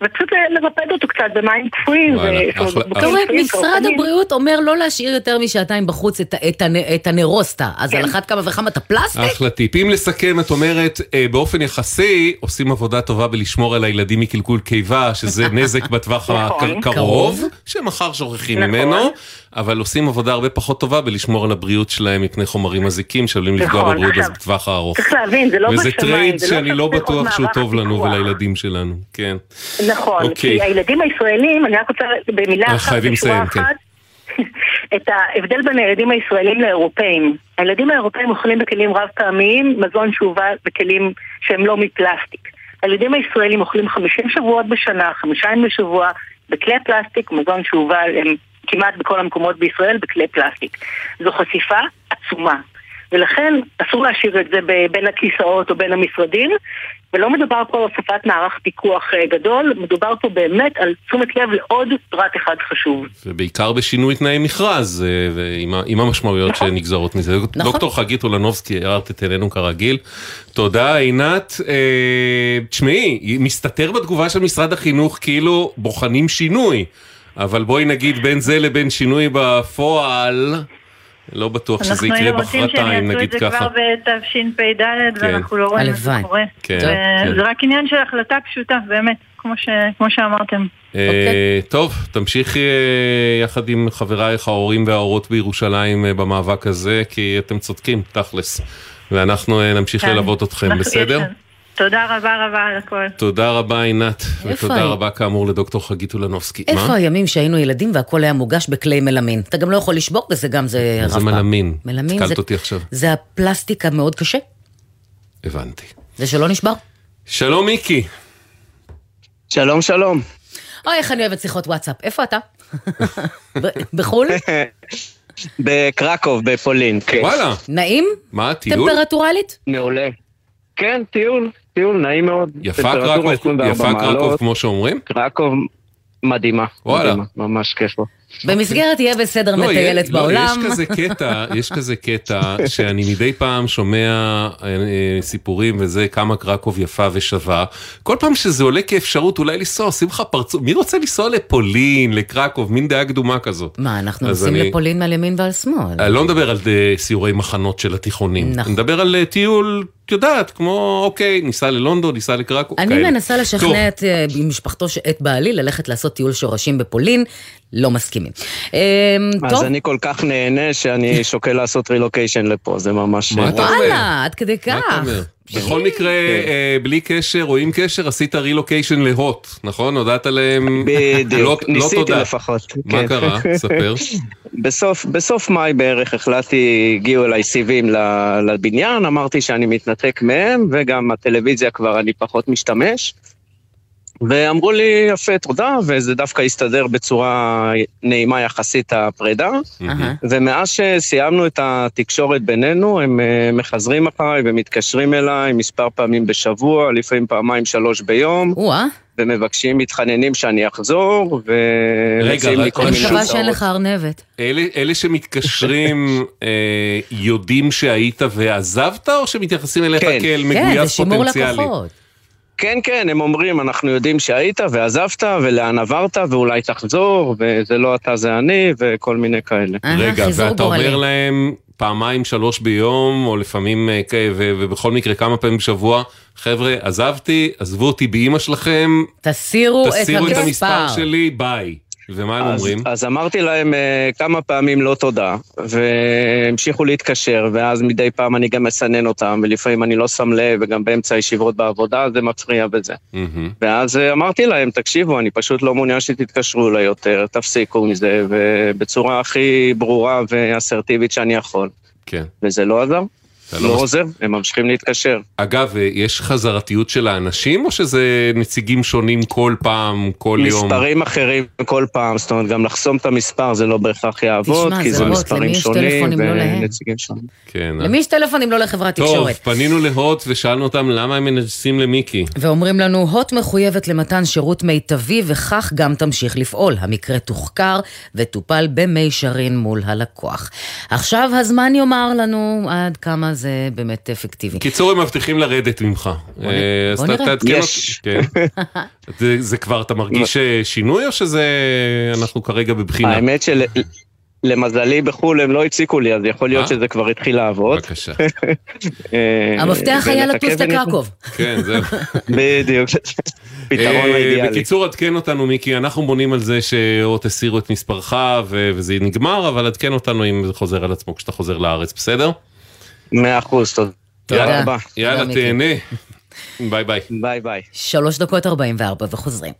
ופשוט לרפד אותו קצת במים קפואים. זאת אומרת, משרד. הבריאות אומר לא להשאיר יותר משעתיים בחוץ את, הנירוסטה, אז על אחת כמה וכמה את הפלסטיק? אחלה טיפ. אם לסכם, את אומרת, אה, באופן יחסי, עושים עבודה טובה בלשמור על הילדים מקלקול קיבה, שזה נזק בטווח נכון. הקרוב, קרוב. שמחר שוכחים נכון. ממנו, אבל עושים עבודה הרבה פחות טובה בלשמור על הבריאות שלהם מפני חומרים מזיקים שעלולים לפגוע נכון, בבריאות בטווח הארוך. צריך להבין, זה לא וזה בשמיים, trade שאני לא בטוח שהוא טוב לנו. ולילדים שלנו, כן. נכון, אוקיי. כי הילדים הישראלים, אני רק רוצה במילה אנחנו אחת, בשורה כן. אחת, את ההבדל בין הילדים הישראלים לאירופאים. הילדים האירופאים אוכלים בכלים רב פעמיים, מזון שהובא בכלים שהם לא מפלסטיק. הילדים הישראלים אוכלים 50 שבועות בשנה, חמישה ימים בשבוע, בכלי פלסטיק, מזון שהובא הם כמעט בכל המקומות בישראל בכלי פלסטיק. זו חשיפה עצומה. ולכן אסור להשאיר את זה בין הכיסאות או בין המשרדים, ולא מדובר פה על הוספת מערך פיקוח אה, גדול, מדובר פה באמת על תשומת לב לעוד פרט אחד חשוב. ובעיקר בשינוי תנאי מכרז, אה, ועם המשמעויות נכון. שנגזרות מזה. נכון. דוקטור חגית אולנובסקי, הארת את עינינו כרגיל. תודה, עינת. אה, תשמעי, מסתתר בתגובה של משרד החינוך כאילו בוחנים שינוי, אבל בואי נגיד בין זה לבין שינוי בפועל, לא בטוח שזה יקרה מחרתיים, נגיד ככה. אנחנו היינו רוצים שהם יעשו את זה כבר בתשפ"ד, כן. ואנחנו לא רואים את זה קורה. כן, כן. זה רק עניין של החלטה פשוטה, באמת, כמו, ש... כמו שאמרתם. Okay. אוקיי. טוב, תמשיכי אה, יחד עם חברייך ההורים וההורות בירושלים אה, במאבק הזה, כי אתם צודקים, תכלס. ואנחנו אה, נמשיך כן. ללוות אתכם, בסדר? תודה רבה רבה על הכל. תודה רבה עינת, ותודה רבה כאמור לדוקטור חגית אולנובסקי. איפה מה? הימים שהיינו ילדים והכל היה מוגש בכלי מלמין? אתה גם לא יכול לשבור בזה, גם זה רב פעם. זה מלמין? מלמין זה... אותי עכשיו. זה הפלסטיק המאוד קשה. הבנתי. זה שלא נשבר? שלום מיקי. שלום שלום. אוי, איך אני אוהבת שיחות וואטסאפ. איפה אתה? בחו"ל? בקרקוב, בפולין, כן. וואלה. נעים? מה, טיול? טמפרטורלית? מעולה. כן, טיול, טיול נעים מאוד. יפה קרקוב, יפה קרקוב כמו שאומרים? קרקוב מדהימה. וואלה. מדהימה, ממש כיף פה. במסגרת יהיה בסדר לא, מטיילת לא, בעולם. יש כזה קטע, יש כזה קטע שאני מדי פעם שומע אה, אה, סיפורים וזה כמה קרקוב יפה ושווה. כל פעם שזה עולה כאפשרות אולי לנסוע, עושים לך פרצוף, מי רוצה לנסוע לפולין, לקרקוב, מין דעה קדומה כזאת. מה, אנחנו נוסעים אני... לפולין על ימין ועל שמאל. אני לא מדבר על אה, סיורי מחנות של התיכונים. נכון. אני מדבר על טיול את יודעת, כמו, אוקיי, ניסע ללונדון, ניסע לקרקוב, אני כאלה. מנסה לשכנע את משפחתו, את בעלי, ללכת לעשות טיול שורשים בפולין, לא מסכימים. אמ, אז טוב. אני כל כך נהנה שאני שוקל לעשות רילוקיישן לפה, זה ממש... מה אתה אומר? וואלה, עד כדי כך. מה אתה אומר? בכל מקרה, כן. אה, בלי קשר או עם קשר, עשית רילוקיישן להוט, נכון? הודעת להם... בדיוק, לא, לא ניסיתי לפחות. מה כן. קרה? ספר. בסוף מאי בערך החלטתי, הגיעו אליי סיבים לבניין, אמרתי שאני מתנתק מהם, וגם הטלוויזיה כבר אני פחות משתמש. ואמרו לי, יפה, תודה, וזה דווקא הסתדר בצורה נעימה יחסית הפרידה. ומאז שסיימנו את התקשורת בינינו, הם אה, מחזרים אחריי ומתקשרים אליי מספר פעמים בשבוע, לפעמים פעמיים שלוש ביום. ומבקשים, מתחננים שאני אחזור, ומציעים לי כל מיני הצעות. אני מקווה שאין לך ארנבת. אלה שמתקשרים אה, יודעים שהיית ועזבת, או שמתייחסים אליך כן. כאל מגויס פוטנציאלי? כן, זה שימור לקוחות. כן, כן, הם אומרים, אנחנו יודעים שהיית ועזבת ולאן עברת ואולי תחזור, וזה לא אתה זה אני וכל מיני כאלה. רגע, ואתה אומר להם פעמיים, שלוש ביום, או לפעמים, אה, ובכל מקרה כמה פעמים בשבוע, חבר'ה, עזבתי, עזבו אותי באימא שלכם, תסירו, תסירו את המספר שלי, ביי. ומה הם אז, אומרים? אז אמרתי להם uh, כמה פעמים לא תודה, והמשיכו להתקשר, ואז מדי פעם אני גם מסנן אותם, ולפעמים אני לא שם לב, וגם באמצע הישיבות בעבודה זה מפריע בזה. Mm-hmm. ואז uh, אמרתי להם, תקשיבו, אני פשוט לא מעוניין שתתקשרו אליי יותר, תפסיקו מזה, ובצורה הכי ברורה ואסרטיבית שאני יכול. כן. וזה לא עזר. לא, לא עוזר, הם ממשיכים להתקשר. אגב, יש חזרתיות של האנשים, או שזה נציגים שונים כל פעם, כל מספרים יום? מספרים אחרים כל פעם, זאת אומרת, גם לחסום את המספר זה לא בהכרח יעבוד, כי זה מספרים שונים לא ונציגים שונים. כן. למי יש טלפונים לא לחברת תקשורת? טוב, פנינו להוט ושאלנו אותם למה הם מנסים למיקי. ואומרים לנו, הוט מחויבת למתן שירות מיטבי, וכך גם תמשיך לפעול. המקרה תוחקר וטופל במישרין מול הלקוח. עכשיו הזמן יאמר לנו עד כמה זה... באמת אפקטיבי. קיצור, הם מבטיחים לרדת ממך. בוא אה, נראה. יש. כן. זה כבר, אתה מרגיש אה, שינוי או שזה, אנחנו כרגע בבחינה? האמת של... למזלי בחו"ל הם לא הציקו לי, אז יכול להיות שזה כבר התחיל לעבוד. בבקשה. המפתח היה לטוס לקרקוב. כן, זהו. בדיוק, פתרון אידיאלי. בקיצור, עדכן אותנו, מיקי, אנחנו בונים על זה שעוד תסירו את מספרך וזה נגמר, אבל עדכן אותנו אם זה חוזר על עצמו כשאתה חוזר לארץ, בסדר? מאה אחוז, תודה רבה. יאללה, תהנה. ביי ביי. ביי ביי. שלוש דקות ארבעים וארבע וחוזרים.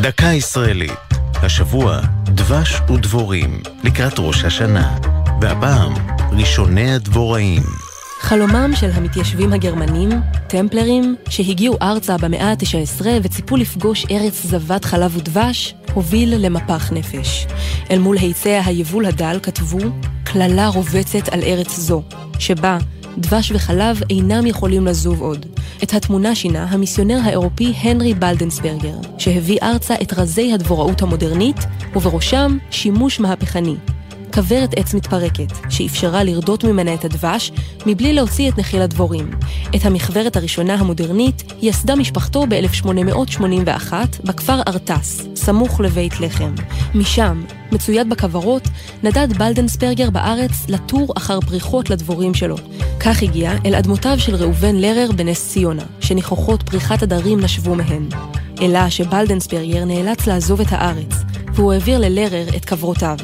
דקה ישראלית, השבוע דבש ודבורים לקראת ראש השנה, והפעם ראשוני הדבוראים. חלומם של המתיישבים הגרמנים, טמפלרים, שהגיעו ארצה במאה ה-19 וציפו לפגוש ארץ זבת חלב ודבש, הוביל למפח נפש. אל מול היצע היבול הדל כתבו קללה רובצת על ארץ זו, שבה דבש וחלב אינם יכולים לזוב עוד. את התמונה שינה המיסיונר האירופי הנרי בלדנסברגר, שהביא ארצה את רזי הדבוראות המודרנית, ובראשם שימוש מהפכני, כוורת עץ מתפרקת, שאפשרה לרדות ממנה את הדבש, מבלי להוציא את נחיל הדבורים. את המכוורת הראשונה המודרנית יסדה משפחתו ב-1881 בכפר ארטס, סמוך לבית לחם. משם, מצויד בכוורות, נדד בלדנספרגר בארץ לטור אחר פריחות לדבורים שלו. כך הגיע אל אדמותיו של ראובן לרר בנס ציונה, שניחוחות פריחת הדרים נשבו מהן. אלא שבלדנספרגר נאלץ לעזוב את הארץ, והוא העביר ללרר את כוורותיו.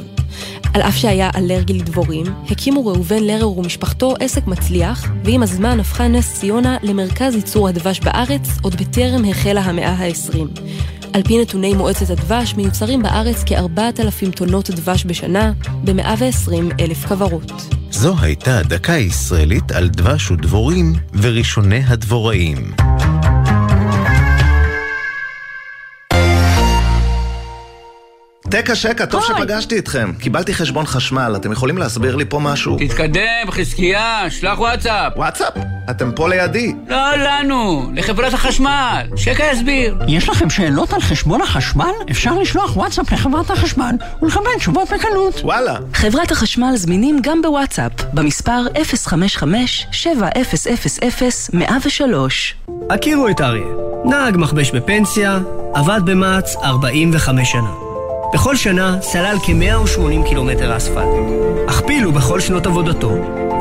על אף שהיה אלרגי לדבורים, הקימו ראובן לרר ומשפחתו עסק מצליח, ועם הזמן הפכה נס ציונה למרכז ייצור הדבש בארץ, עוד בטרם החלה המאה ה-20. על פי נתוני מועצת הדבש, מיוצרים בארץ כ-4,000 טונות דבש בשנה, ב-120 אלף כוורות. זו הייתה דקה ישראלית על דבש ודבורים וראשוני הדבוראים. תקה שקה, טוב שפגשתי אתכם. קיבלתי חשבון חשמל, אתם יכולים להסביר לי פה משהו? תתקדם, חזקיה, שלח וואטסאפ. וואטסאפ? אתם פה לידי. לא לנו, לחברת החשמל. שקה יסביר. יש לכם שאלות על חשבון החשמל? אפשר לשלוח וואטסאפ לחברת החשמל ולקבל תשובות בקלות. וואלה. חברת החשמל זמינים גם בוואטסאפ, במספר 055-7000-103. הכירו את אריה. נהג מכבש בפנסיה, עבד במע"צ 45 שנה. בכל שנה סלל כ-180 קילומטר אספלט. הכפילו בכל שנות עבודתו,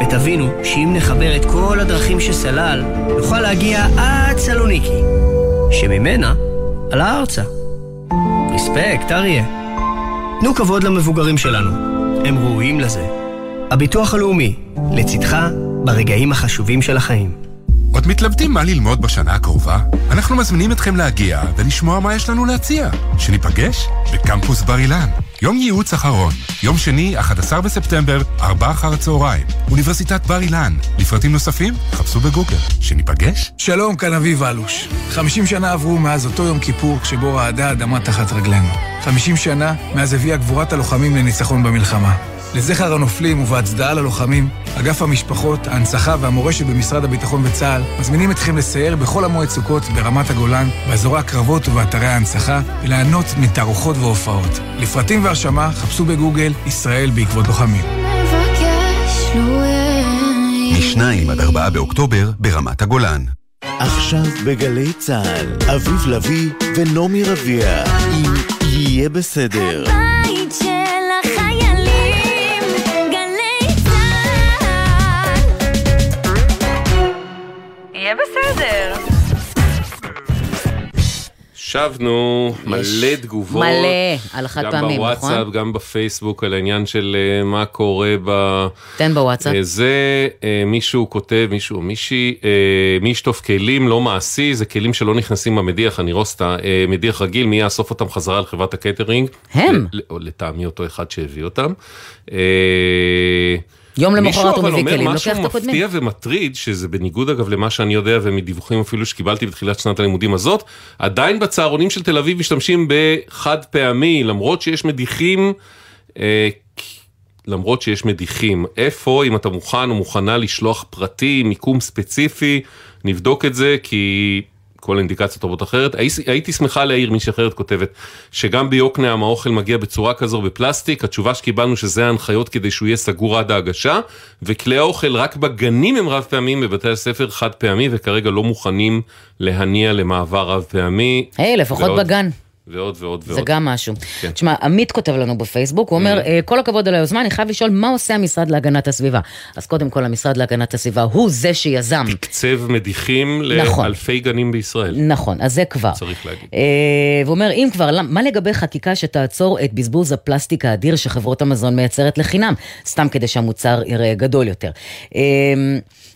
ותבינו שאם נחבר את כל הדרכים שסלל, נוכל להגיע עד סלוניקי, שממנה עלה ארצה. רספקט, אריה. תנו כבוד למבוגרים שלנו, הם ראויים לזה. הביטוח הלאומי, לצדך ברגעים החשובים של החיים. עוד מתלבטים מה ללמוד בשנה הקרובה? אנחנו מזמינים אתכם להגיע ולשמוע מה יש לנו להציע. שניפגש בקמפוס בר אילן. יום ייעוץ אחרון, יום שני, 11 בספטמבר, 4 אחר הצהריים. אוניברסיטת בר אילן. לפרטים נוספים, חפשו בגוגל. שניפגש? שלום, כאן אביב אלוש. 50 שנה עברו מאז אותו יום כיפור שבו רעדה האדמה תחת רגלינו. 50 שנה מאז הביאה גבורת הלוחמים לניצחון במלחמה. לזכר הנופלים ובהצדעה ללוחמים, אגף המשפחות, ההנצחה והמורשת במשרד הביטחון וצה"ל מזמינים אתכם לסייר בכל המועד סוכות ברמת הגולן, באזורי הקרבות ובאתרי ההנצחה, וליהנות מתערוכות והופעות. לפרטים והרשמה חפשו בגוגל ישראל בעקבות לוחמים. משניים עד ארבעה באוקטובר ברמת הגולן. עכשיו בגלי צה"ל, אביב לביא ונעמי רביע, אם יהיה בסדר. הבית שבנו מלא תגובות. מלא, על החד פעמים, גם בוואטסאפ, נכון? גם בפייסבוק, על העניין של אה, מה קורה ב... תן בוואטסאפ. אה, זה אה, מישהו כותב, מישהו או מישהי, מי ישטוף כלים לא מעשי, זה כלים שלא נכנסים במדיח, נירוסטה, מדיח רגיל, מי יאסוף אותם חזרה לחברת הקטרינג? הם. ל- או לטעמי אותו אחד שהביא אותם. יום למחרת מישהו הוא אבל מביא אומר כלים, משהו לוקח את הקודמים. מפתיע ומטריד, שזה בניגוד אגב למה שאני יודע ומדיווחים אפילו שקיבלתי בתחילת שנת הלימודים הזאת, עדיין בצהרונים של תל אביב משתמשים בחד פעמי, למרות שיש מדיחים, אה, למרות שיש מדיחים. איפה, אם אתה מוכן או מוכנה לשלוח פרטי, מיקום ספציפי, נבדוק את זה, כי כל האינדיקציות טובות אחרת. הייתי, שמחה להעיר, מישהי אחרת כותבת, שגם ביוקנעם האוכל מגיע בצורה כזו בפלסטיק, התשובה שקיבלנו שזה ההנחיות כדי שהוא יהיה סגור עד ההגשה, וכלי האוכל רק בגנים הם רב פעמים, בבתי הספר חד פעמי, וכרגע לא מוכנים להניע למעבר רב פעמי. היי, לפחות ועוד- בגן. ועוד ועוד ועוד. זה גם משהו. כן. תשמע, עמית כותב לנו בפייסבוק, הוא אומר, Mm. "אה, כל הכבוד על היוזמה, אני חייב לשאול מה עושה המשרד להגנת הסביבה. אז קודם כל, המשרד להגנת הסביבה הוא זה שיזם. קצב מדיחים נכון. לאלפי גנים בישראל. נכון, אז זה כבר. צריך להגיד. אה, והוא אומר, אם כבר, מה לגבי חקיקה שתעצור את בזבוז הפלסטיק האדיר שחברות המזון מייצרת לחינם, סתם כדי שהמוצר יראה גדול יותר. אה,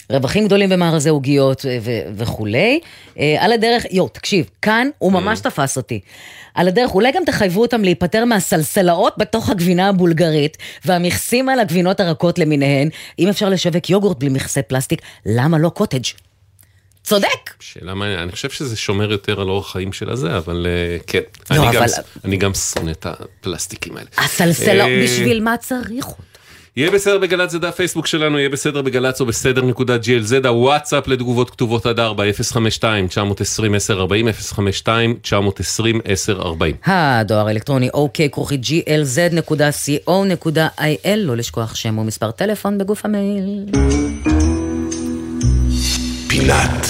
רווחים גדולים במארזי עוגיות ו- ו- וכולי. אה, על הדרך, יו, תקשיב, כאן הוא ממש תפס אותי. על הדרך, אולי גם תחייבו אותם להיפטר מהסלסלאות בתוך הגבינה הבולגרית והמכסים על הגבינות הרכות למיניהן. אם אפשר לשווק יוגורט בלי מכסי פלסטיק, למה לא קוטג'? צודק! שאלה מעניינת, אני חושב שזה שומר יותר על אורח חיים של הזה, אבל אה, כן. לא, אני גם- אבל- אני גם שונא את הפלסטיקים האלה. הסלסלאות, אה, בשביל מה צריך אותו? יהיה בסדר בגל"צ זה דף פייסבוק שלנו, יהיה בסדר בגל"צ או בסדר נקודה glz, הוואטסאפ לתגובות כתובות עד 4, 052-920-1040, 052-920-1040. הדואר האלקטרוני אוקיי כרוכית glz.co.il, לא לשכוח שם ומספר טלפון בגוף המייל. פינת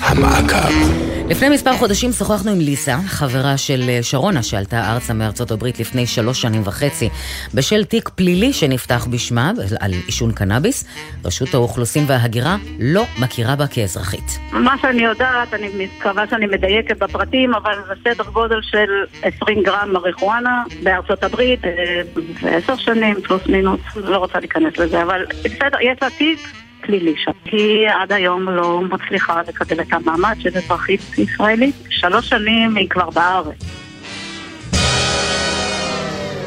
המעקב. לפני מספר חודשים שוחחנו עם ליסה, חברה של אה, שרונה שעלתה ארצה מארצות הברית לפני שלוש שנים וחצי בשל תיק פלילי שנפתח בשמה על עישון קנאביס. רשות האוכלוסין וההגירה לא מכירה בה כאזרחית. מה שאני יודעת, אני מקווה שאני מדייקת בפרטים, אבל זה סדר גודל של 20 גרם מריחואנה בארצות הברית, אה, ועשר שנים פלוס מינוס, לא רוצה להיכנס לזה, אבל בסדר, יש לה תיק פלילי שם. היא עד היום לא מצליחה לקבל את המעמד של אזרחית ישראלית. שלוש שנים היא כבר בארץ.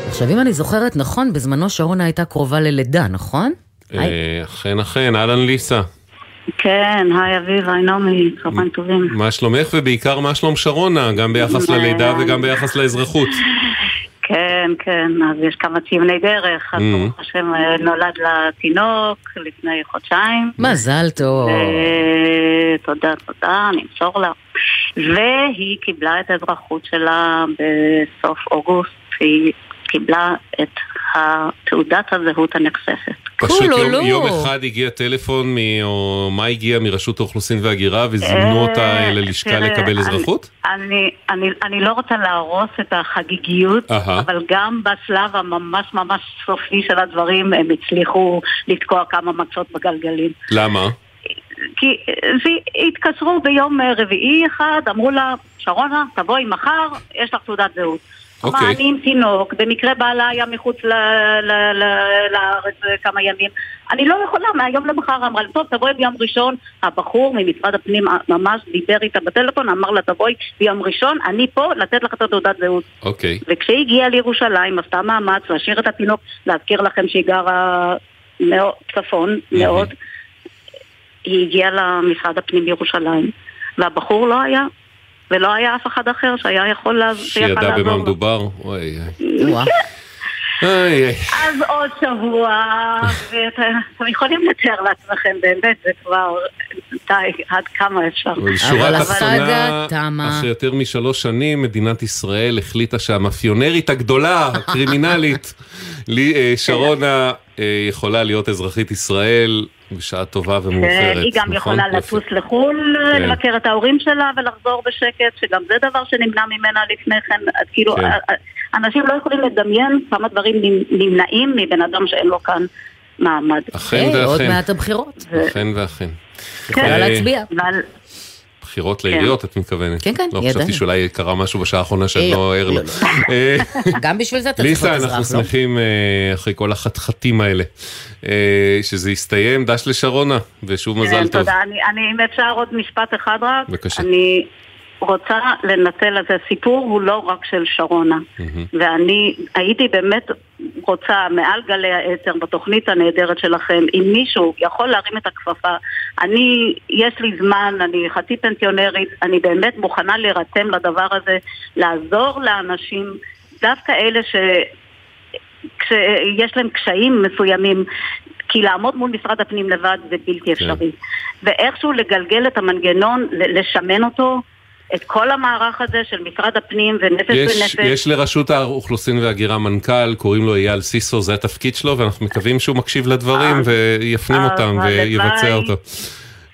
עכשיו, אם אני זוכרת נכון, בזמנו שרונה הייתה קרובה ללידה, נכון? אה, אכן אכן, אהלן ליסה. כן, היי אביב, היי נעמי, צהריים טובים. מה שלומך ובעיקר מה שלום שרונה, גם ביחס ללידה וגם ביחס לאזרחות. כן, כן, אז יש כמה ציוני דרך, אז Mhm. ברוך השם אה, נולד לה תינוק לפני חודשיים. מזל טוב. ו- תודה, תודה, אני אמסור לה. והיא קיבלה את האזרחות שלה בסוף אוגוסט, היא קיבלה את תעודת הזהות הנחשפת. פשוט יום, קולולו. יום אחד הגיע טלפון, מ, או מה הגיע מרשות האוכלוסין וההגירה וזימנו אותה אל הלשכה תראה, לקבל אני- אזרחות? אני, אני, אני לא רוצה להרוס את החגיגיות. אבל גם בשלב הממש ממש סופי של הדברים הם הצליחו לתקוע כמה מצות בגלגלים. למה? כי אה, זה- התקשרו ביום אה, רביעי אחד, אמרו לה, שרונה, תבואי מחר, יש לך תעודת זהות. אוקיי. אמרה, אני עם תינוק, במקרה בעלה היה מחוץ ל- ל- ל- לארץ כמה ימים. אני לא יכולה, מהיום למחר אמרה לי, טוב, תבואי ביום ראשון. הבחור ממשרד הפנים ממש דיבר איתה בטלפון, אמר לה, תבואי ביום ראשון, אני פה לתת לך את התעודת זהות. אוקיי. וכשהיא הגיעה לירושלים, עשתה מאמץ להשאיר את התינוק, להזכיר לכם שהיא גרה מאוד, צפון, מאוד. היא הגיעה למשרד הפנים בירושלים, והבחור לא היה, ולא היה אף אחד אחר שהיה יכול לעזור. שידע במה מדובר? אוי אוי. אז עוד שבוע, ואתם יכולים לתאר לעצמכם, באמת, זה כבר, די, עד כמה אפשר. אבל הסאגה תמה. אחרי יותר משלוש שנים, מדינת ישראל החליטה שהמאפיונרית הגדולה, הקרימינלית, לי- אה, שרונה, אה, יכולה להיות אזרחית ישראל בשעה טובה ומאוחרת. היא גם נכון? יכולה. לטוס לחו"ל, כן. לבקר את ההורים שלה ולחזור בשקט, שגם זה דבר שנמנע ממנה לפני כן. כאילו, כן. אנשים לא יכולים לדמיין כמה דברים נמ- נמנעים מבן אדם שאין לו כאן מעמד. אכן עוד ואכן. מעט הבחירות. אכן ואכן. יכולה אה, להצביע. אבל בחירות כן. לעיריות, את מתכוונת? כן, כן, לא ידענו. חשבתי שאולי קרה משהו בשעה האחרונה שאני לא, לא ער לו. לא, אה, גם בשביל זה אתה צריך ליסה, להיות אנחנו אזרח, לא? שמחים אה, אחרי כל החתחתים האלה, אה, שזה יסתיים, דש לשרונה, ושוב מזל כן, טוב. תודה. אני, אני, אם אפשר עוד משפט אחד רק. בבקשה. רוצה לנצל את זה. סיפור הוא לא רק של שרונה. מהמם. ואני הייתי באמת רוצה, מעל גלי האתר, בתוכנית הנהדרת שלכם, אם מישהו יכול להרים את הכפפה, אני, יש לי זמן, אני חצי פנסיונרית, אני באמת מוכנה להירתם לדבר הזה, לעזור לאנשים, דווקא אלה ש... כשיש להם קשיים מסוימים, כי לעמוד מול משרד הפנים לבד זה בלתי אפשרי. ואיכשהו לגלגל את המנגנון, לשמן אותו, את כל המערך הזה של משרד הפנים ונפש יש, בנפש. יש לרשות האוכלוסין וההגירה מנכ"ל, קוראים לו אייל סיסו, זה התפקיד שלו, ואנחנו מקווים שהוא מקשיב לדברים ויפנים אז אותם. ויבצע אותו.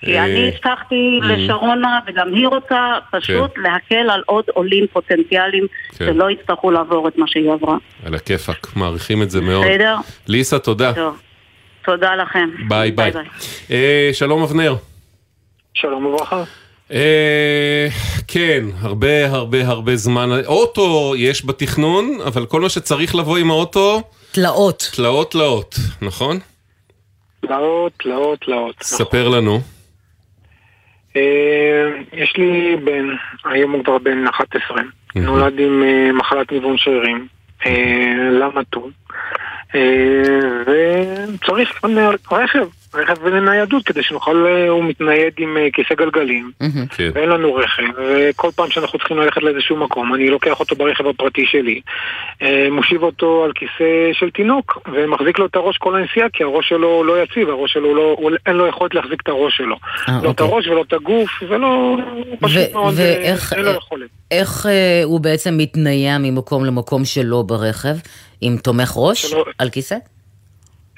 כי אני אה, הבטחתי mm. לשרונה, וגם היא רוצה פשוט להקל על עוד עולים פוטנציאליים כן. שלא יצטרכו לעבור את מה שהיא עברה. על הכיפאק, מעריכים את זה מאוד. בסדר? ליסה, תודה. טוב. תודה לכם. ביי ביי. אה, שלום אבנר. שלום וברכה. אה, כן, הרבה הרבה הרבה זמן. אוטו יש בתכנון, אבל כל מה שצריך לבוא עם האוטו... תלאות. תלאות תלאות, נכון? תלאות, תלאות, תלאות. ספר לנו. אה, יש לי בן, היום הוא כבר בן 11, נולד עם אה, מחלת ניוון שרירים, למה טו, אה, וצריך גם רכב. רכב לניידות כדי שנוכל, אה, הוא מתנייד עם אה, כיסא גלגלים, כן. ואין לנו רכב, וכל פעם שאנחנו צריכים ללכת לאיזשהו מקום, אני לוקח אותו ברכב הפרטי שלי, אה, מושיב אותו על כיסא של תינוק, ומחזיק לו את הראש כל הנסיעה, כי הראש שלו לא יציב, הראש שלו לא, הוא- אין לו יכולת להחזיק את הראש שלו. אה, לא את אוקיי. הראש ולא את הגוף, ולא... פשוט מאוד, אה, ואיך- אין לו יכולת. איך אה, הוא בעצם מתנייע ממקום למקום שלו ברכב, עם תומך ראש שלא- על כיסא?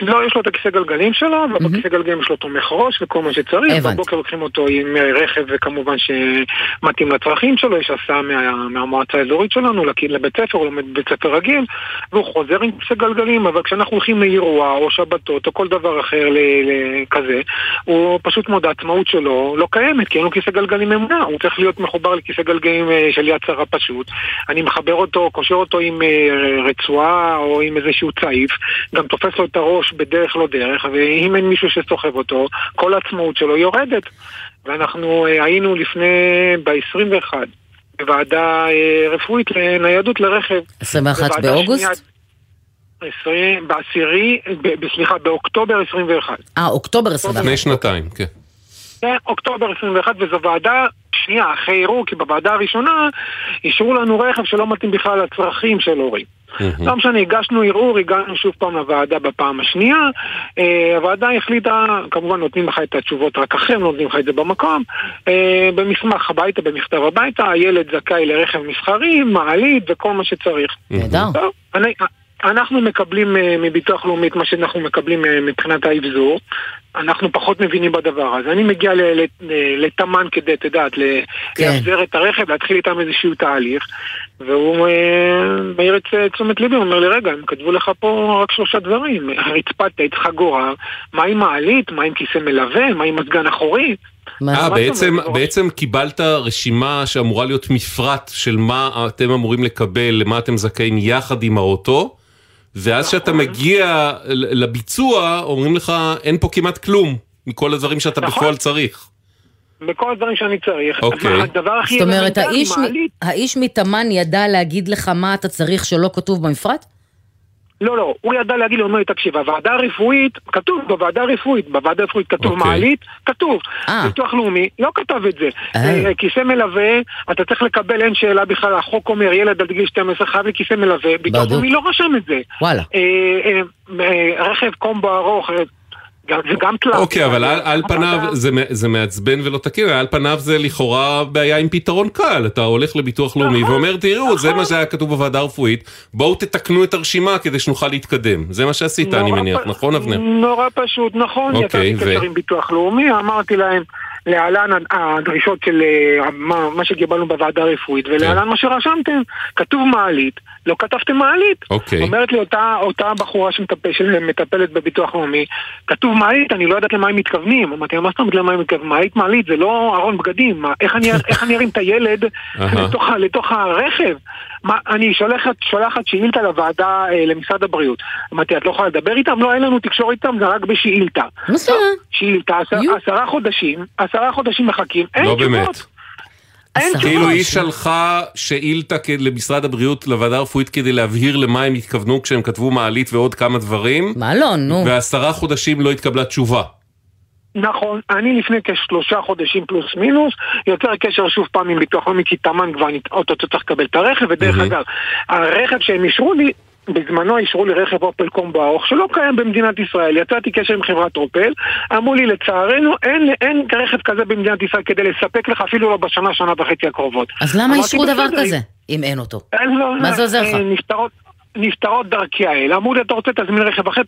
לא, יש לו את הכיסא גלגלים שלו, ובכיסא גלגלים יש לו תומך ראש וכל מה שצריך. בבוקר לוקחים אותו עם אה, רכב, וכמובן שמתאים לצרכים שלו, יש הסעה מה, מהמועצה האזורית שלנו לבית ספר, הוא לומד בבית ספר רגיל, והוא חוזר עם כיסא גלגלים, אבל כשאנחנו הולכים לאירוע או שבתות או כל דבר אחר כזה, הוא פשוט מאוד, העצמאות שלו לא קיימת, כי אין לו כיסא גלגלים ממונע, הוא צריך להיות מחובר לכיסא גלגלים אה, של יד שרה פשוט. אני מחבר אותו, קושר אותו עם אה, רצועה או עם איזשהו צעיף, גם תופס לו את הראש בדרך לא דרך, ואם אין מישהו שסוחב אותו, כל העצמאות שלו יורדת. ואנחנו אה, היינו לפני, ב-21, בוועדה אה, רפואית לניידות לרכב. 21 בוועדה באוגוסט? שנייה, 20, בעשירי, ב- סליחה, באוקטובר 21. אה, אוקטובר 21. לפני שנתיים, כן. כן, אוקטובר 21, וזו ועדה שנייה, אחרי ערעור, כי בוועדה הראשונה אישרו לנו רכב שלא מתאים בכלל לצרכים של הורים. לא משנה, הגשנו ערעור, הגענו שוב פעם לוועדה בפעם השנייה. אה, הוועדה החליטה, כמובן נותנים לך את התשובות רק אחרי, נותנים לך את זה במקום. אה, במסמך הביתה, במכתב הביתה, הילד זכאי לרכב מסחרי, מעלית וכל מה שצריך. נהדר. אני- אנחנו מקבלים אה, מביטוח לאומי את מה שאנחנו מקבלים אה, מבחינת האבזור. אנחנו פחות מבינים בדבר הזה. אני מגיע לתמן כדי, את יודעת, כן. לאבזר את הרכב, להתחיל איתם איזשהו תהליך, והוא אה, מעיר את אה, תשומת ליבי, הוא אומר לי, רגע, הם כתבו לך פה רק שלושה דברים. הרצפה תהיה צריכה גורר, מה עם מעלית, מה עם כיסא מלווה, מה עם מזגן אחורי. אה, בעצם? בעצם קיבלת רשימה שאמורה להיות מפרט של מה אתם אמורים לקבל, למה אתם זכאים יחד עם האוטו, ואז כשאתה נכון. מגיע לביצוע, אומרים לך, אין פה כמעט כלום מכל הדברים שאתה נכון. בפועל צריך. בכל הדברים שאני צריך. אוקיי. מה, הדבר הכי זאת אומרת, האיש, מ- מעלית, האיש מתאמן ידע להגיד לך מה אתה צריך שלא כתוב במפרט? לא, לא, הוא ידע להגיד הוא אומר לי, תקשיב, הוועדה הרפואית, כתוב בוועדה הרפואית, בוועדה הרפואית כתוב אוקיי. מעלית, כתוב. אה. ביטוח לאומי לא כתב את זה. אה. אה, כיסא מלווה, אתה צריך לקבל, אין שאלה בכלל, החוק אומר, ילד עד גיל 12 חייב לי כיסא מלווה, ביטוח. לאומי לא רשם את זה. וואלה. אה, אה, אה, רכב קומבו ארוך, אה, זה גם תלת. אוקיי, אבל על, על פניו זה, זה מעצבן ולא תקין, על פניו זה לכאורה בעיה עם פתרון קל. אתה הולך לביטוח לאומי נכון, ואומר, תראו, זה מה שהיה כתוב בוועדה הרפואית, בואו תתקנו את הרשימה כדי שנוכל להתקדם. זה מה שעשית, אני מניח, נכון, אבנר? נורא פשוט, נכון. אוקיי, יצאתי ו- קשר עם ביטוח לאומי, אמרתי להם, להלן הדרישות של אה, מה, מה שקיבלנו בוועדה הרפואית, כן. ולהלן מה שרשמתם. כתוב מעלית, לא כתבתם מעלית. אוקיי. אומרת לי אותה, אותה בחורה שמטפ- שמטפלת בביטוח לאומי, כתוב מעלית, אני לא יודעת למה הם מתכוונים. אמרתי לה, מה זאת אומרת למה הם מתכוונים? מעלית מעלית, זה לא ארון בגדים. מה, איך, אני, איך אני ארים את הילד. לתוך, לתוך הרכב? מה, אני שולחת, שולחת שאילתה לוועדה, אה, למשרד הבריאות. אמרתי, את לא יכולה לדבר איתם? לא, אין לנו תקשורת איתם, זה רק בשאילתה. בסדר. שאילתה, עשר, עשרה חודשים, עשרה חודשים מחכים, אין לא תשובות. באמת. אין כאילו. היא שלחה שאילתה למשרד הבריאות, לוועדה הרפואית, כדי להבהיר למה הם התכוונו כשהם כתבו מעלית ועוד כמה דברים. מה לא, נו. ועשרה חודשים לא התקבלה תשובה. נכון, אני לפני כשלושה חודשים פלוס מינוס, יוצר קשר שוב פעם עם ביטוח לאומי, כי תמן כבר אני אוטוטו צריך לקבל את הרכב, ודרך. אגב, הרכב שהם אישרו לי, בזמנו אישרו לי רכב אופל קומבו ארוך שלא קיים במדינת ישראל, יצאתי קשר עם חברת אופל, אמרו לי לצערנו אין, אין רכב כזה במדינת ישראל כדי לספק לך אפילו לא בשנה, שנה וחצי הקרובות. אז למה אישרו דבר כזה, אם אין אותו? אין מה זה עוזר לך? אה, נפתרות, דרכי האל. אמרו לי, אתה רוצה תזמין רכב אחר,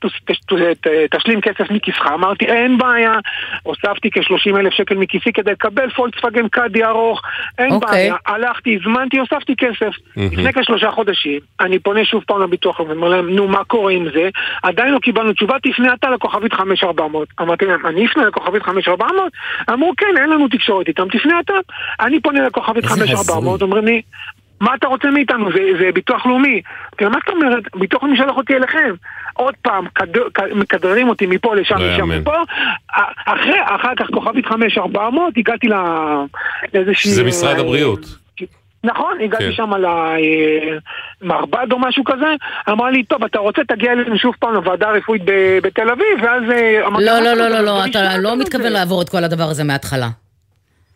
תשלים כסף מכיסך. אמרתי, אין בעיה. הוספתי כ-30 אלף שקל מכיסי כדי לקבל פולקסווגן קאדי ארוך. אין אוקיי. בעיה. הלכתי, הזמנתי, הוספתי כסף. מהמם. לפני כשלושה חודשים, אני פונה שוב פעם לביטוח לאומי, אומר להם, נו, מה קורה עם זה? עדיין לא קיבלנו תשובה, תפנה אתה לכוכבית 5400. אמרתי להם, אני אפנה לכוכבית 5400? אמרו, כן, אין לנו תקשורת איתם, תפנה אתה. אני פונה לכוכבית איזה 5400, אומרים לי, מה אתה רוצה מאיתנו? זה, זה ביטוח לאומי. כאילו, מה זאת אומרת? ביטוח לאומי שלח אותי אליכם. עוד פעם, מכדררים אותי מפה לשם, לא. מפה. א- אחרי, אחר כך כוכבית 5400, הגעתי. לאיזושהי... זה משרד אה, הבריאות. נכון, הגעתי כן. שם למרבד או משהו כזה, אמרה לי, טוב, אתה רוצה, תגיע אלינו שוב פעם לוועדה הרפואית ב- בתל אביב, ואז אה, לא, לא, "אוקיי, לא, לא, לא, אתה לא מתכוון לעבור את כל הדבר הזה מההתחלה.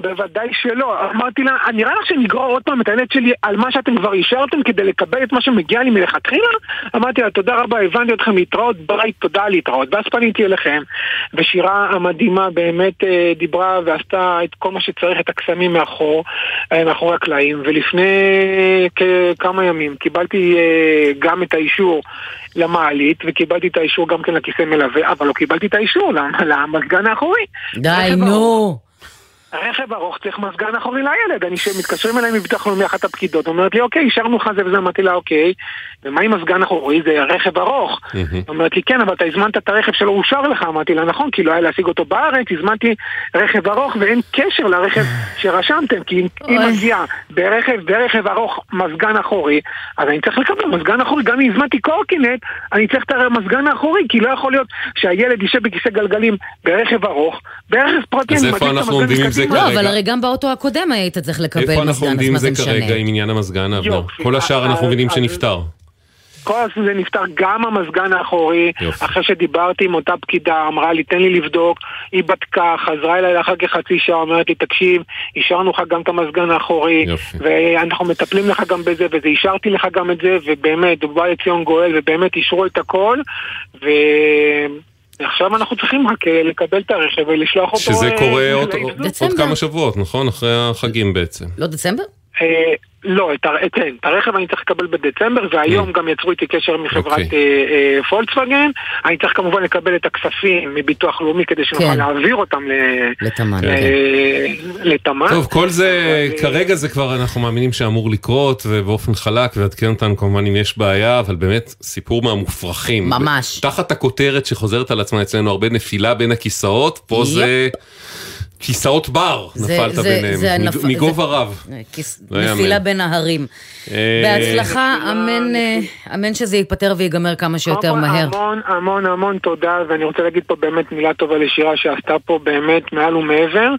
בוודאי שלא. אמרתי לה, נראה לך שנגרור עוד פעם את הילד שלי על מה שאתם כבר אישרתם כדי לקבל את מה שמגיע לי מלכתחילה? אמרתי לה, תודה רבה, הבנתי אתכם, להתראות, ביי, תודה, להתראות. ואז פניתי אליכם, ושירה המדהימה באמת אה, דיברה ועשתה את כל מה שצריך, את הקסמים מאחור, אה, מאחורי הקלעים, ולפני כמה ימים קיבלתי אה, גם את האישור למעלית, וקיבלתי את האישור גם כן לכיסא מלווה, אבל לא קיבלתי את האישור למ- למזגן האחורי. די, נו. רכב ארוך צריך מזגן אחורי לילד, אני שמתקשרים אליי מביטוח לאומי אחת הפקידות, אומרת לי אוקיי, אישרנו לך זה וזה, אמרתי לה אוקיי, ומה עם מזגן אחורי? זה רכב ארוך. אומרת לי כן, אבל אתה הזמנת את הרכב שלא אושר לך, אמרתי לה נכון, כי לא היה להשיג אותו בארץ, הזמנתי רכב ארוך ואין קשר לרכב שרשמתם, כי אם אם מגיע ברכב, ברכב ארוך מזגן אחורי, אז אני צריך לקבל מזגן אחורי, גם אם הזמנתי קורקינט, אני צריך את המזגן האחורי, כי לא יכול להיות שהילד יישב בכיסא גלגלים ברכב ארוך, ברכב פרטי, אז אני איפה אנחנו המזגן עומדים עם זה לא, כרגע? אבל הרי גם באוטו הקודם היית צריך לקבל איפה אנחנו מזגן, אז עומדים מה זה זה משנה? כרגע, עם עניין המזגן, אבנר? יופי. כל השאר אנחנו מבינים שנפתר. כל הזמן זה נפתר, גם המזגן האחורי, אחרי שדיברתי עם אותה פקידה, אמרה לי, תן לי לבדוק, היא בדקה, חזרה אליי לאחר כחצי שעה, אומרת לי, תקשיב, אישרנו לך גם את המזגן האחורי, ואנחנו מטפלים לך גם בזה, וזה, אישרתי לך גם את זה, ובאמת, דובר לציון גואל, ובאמת אישרו את הכל, ועכשיו אנחנו צריכים רק אה, לקבל את הרכב ולשלוח אותו... שזה אה, קורה עוד. עוד כמה שבועות, נכון? אחרי החגים בעצם. לא דצמבר? אה, לא, את, כן, את הרכב אני צריך לקבל בדצמבר, והיום גם יצרו איתי קשר מחברת אוקיי. אה, אה, פולקסווגן. אני צריך כמובן לקבל את הכספים מביטוח לאומי כדי שנוכל כן. להעביר אותם ל- לתמ"ן. אה, לתמ"ן. טוב, כל זה, כרגע זה כבר אנחנו מאמינים שאמור לקרות, ובאופן חלק, ועדכן אותנו כמובן אם יש בעיה, אבל באמת סיפור מהמופרכים. ממש. תחת הכותרת שחוזרת על עצמה אצלנו הרבה נפילה בין הכיסאות, פה יפ. זה כיסאות בר, זה- נפלת זה- ביניהם, זה מג- הנפ- מגובה רב. כיס-. נפילה בין ההרים. אה, בהצלחה, אמן, אה, אמן שזה ייפתר וייגמר כמה שיותר מהר. המון המון המון תודה, ואני רוצה להגיד פה באמת מילה טובה לשירה שעשתה פה באמת מעל ומעבר,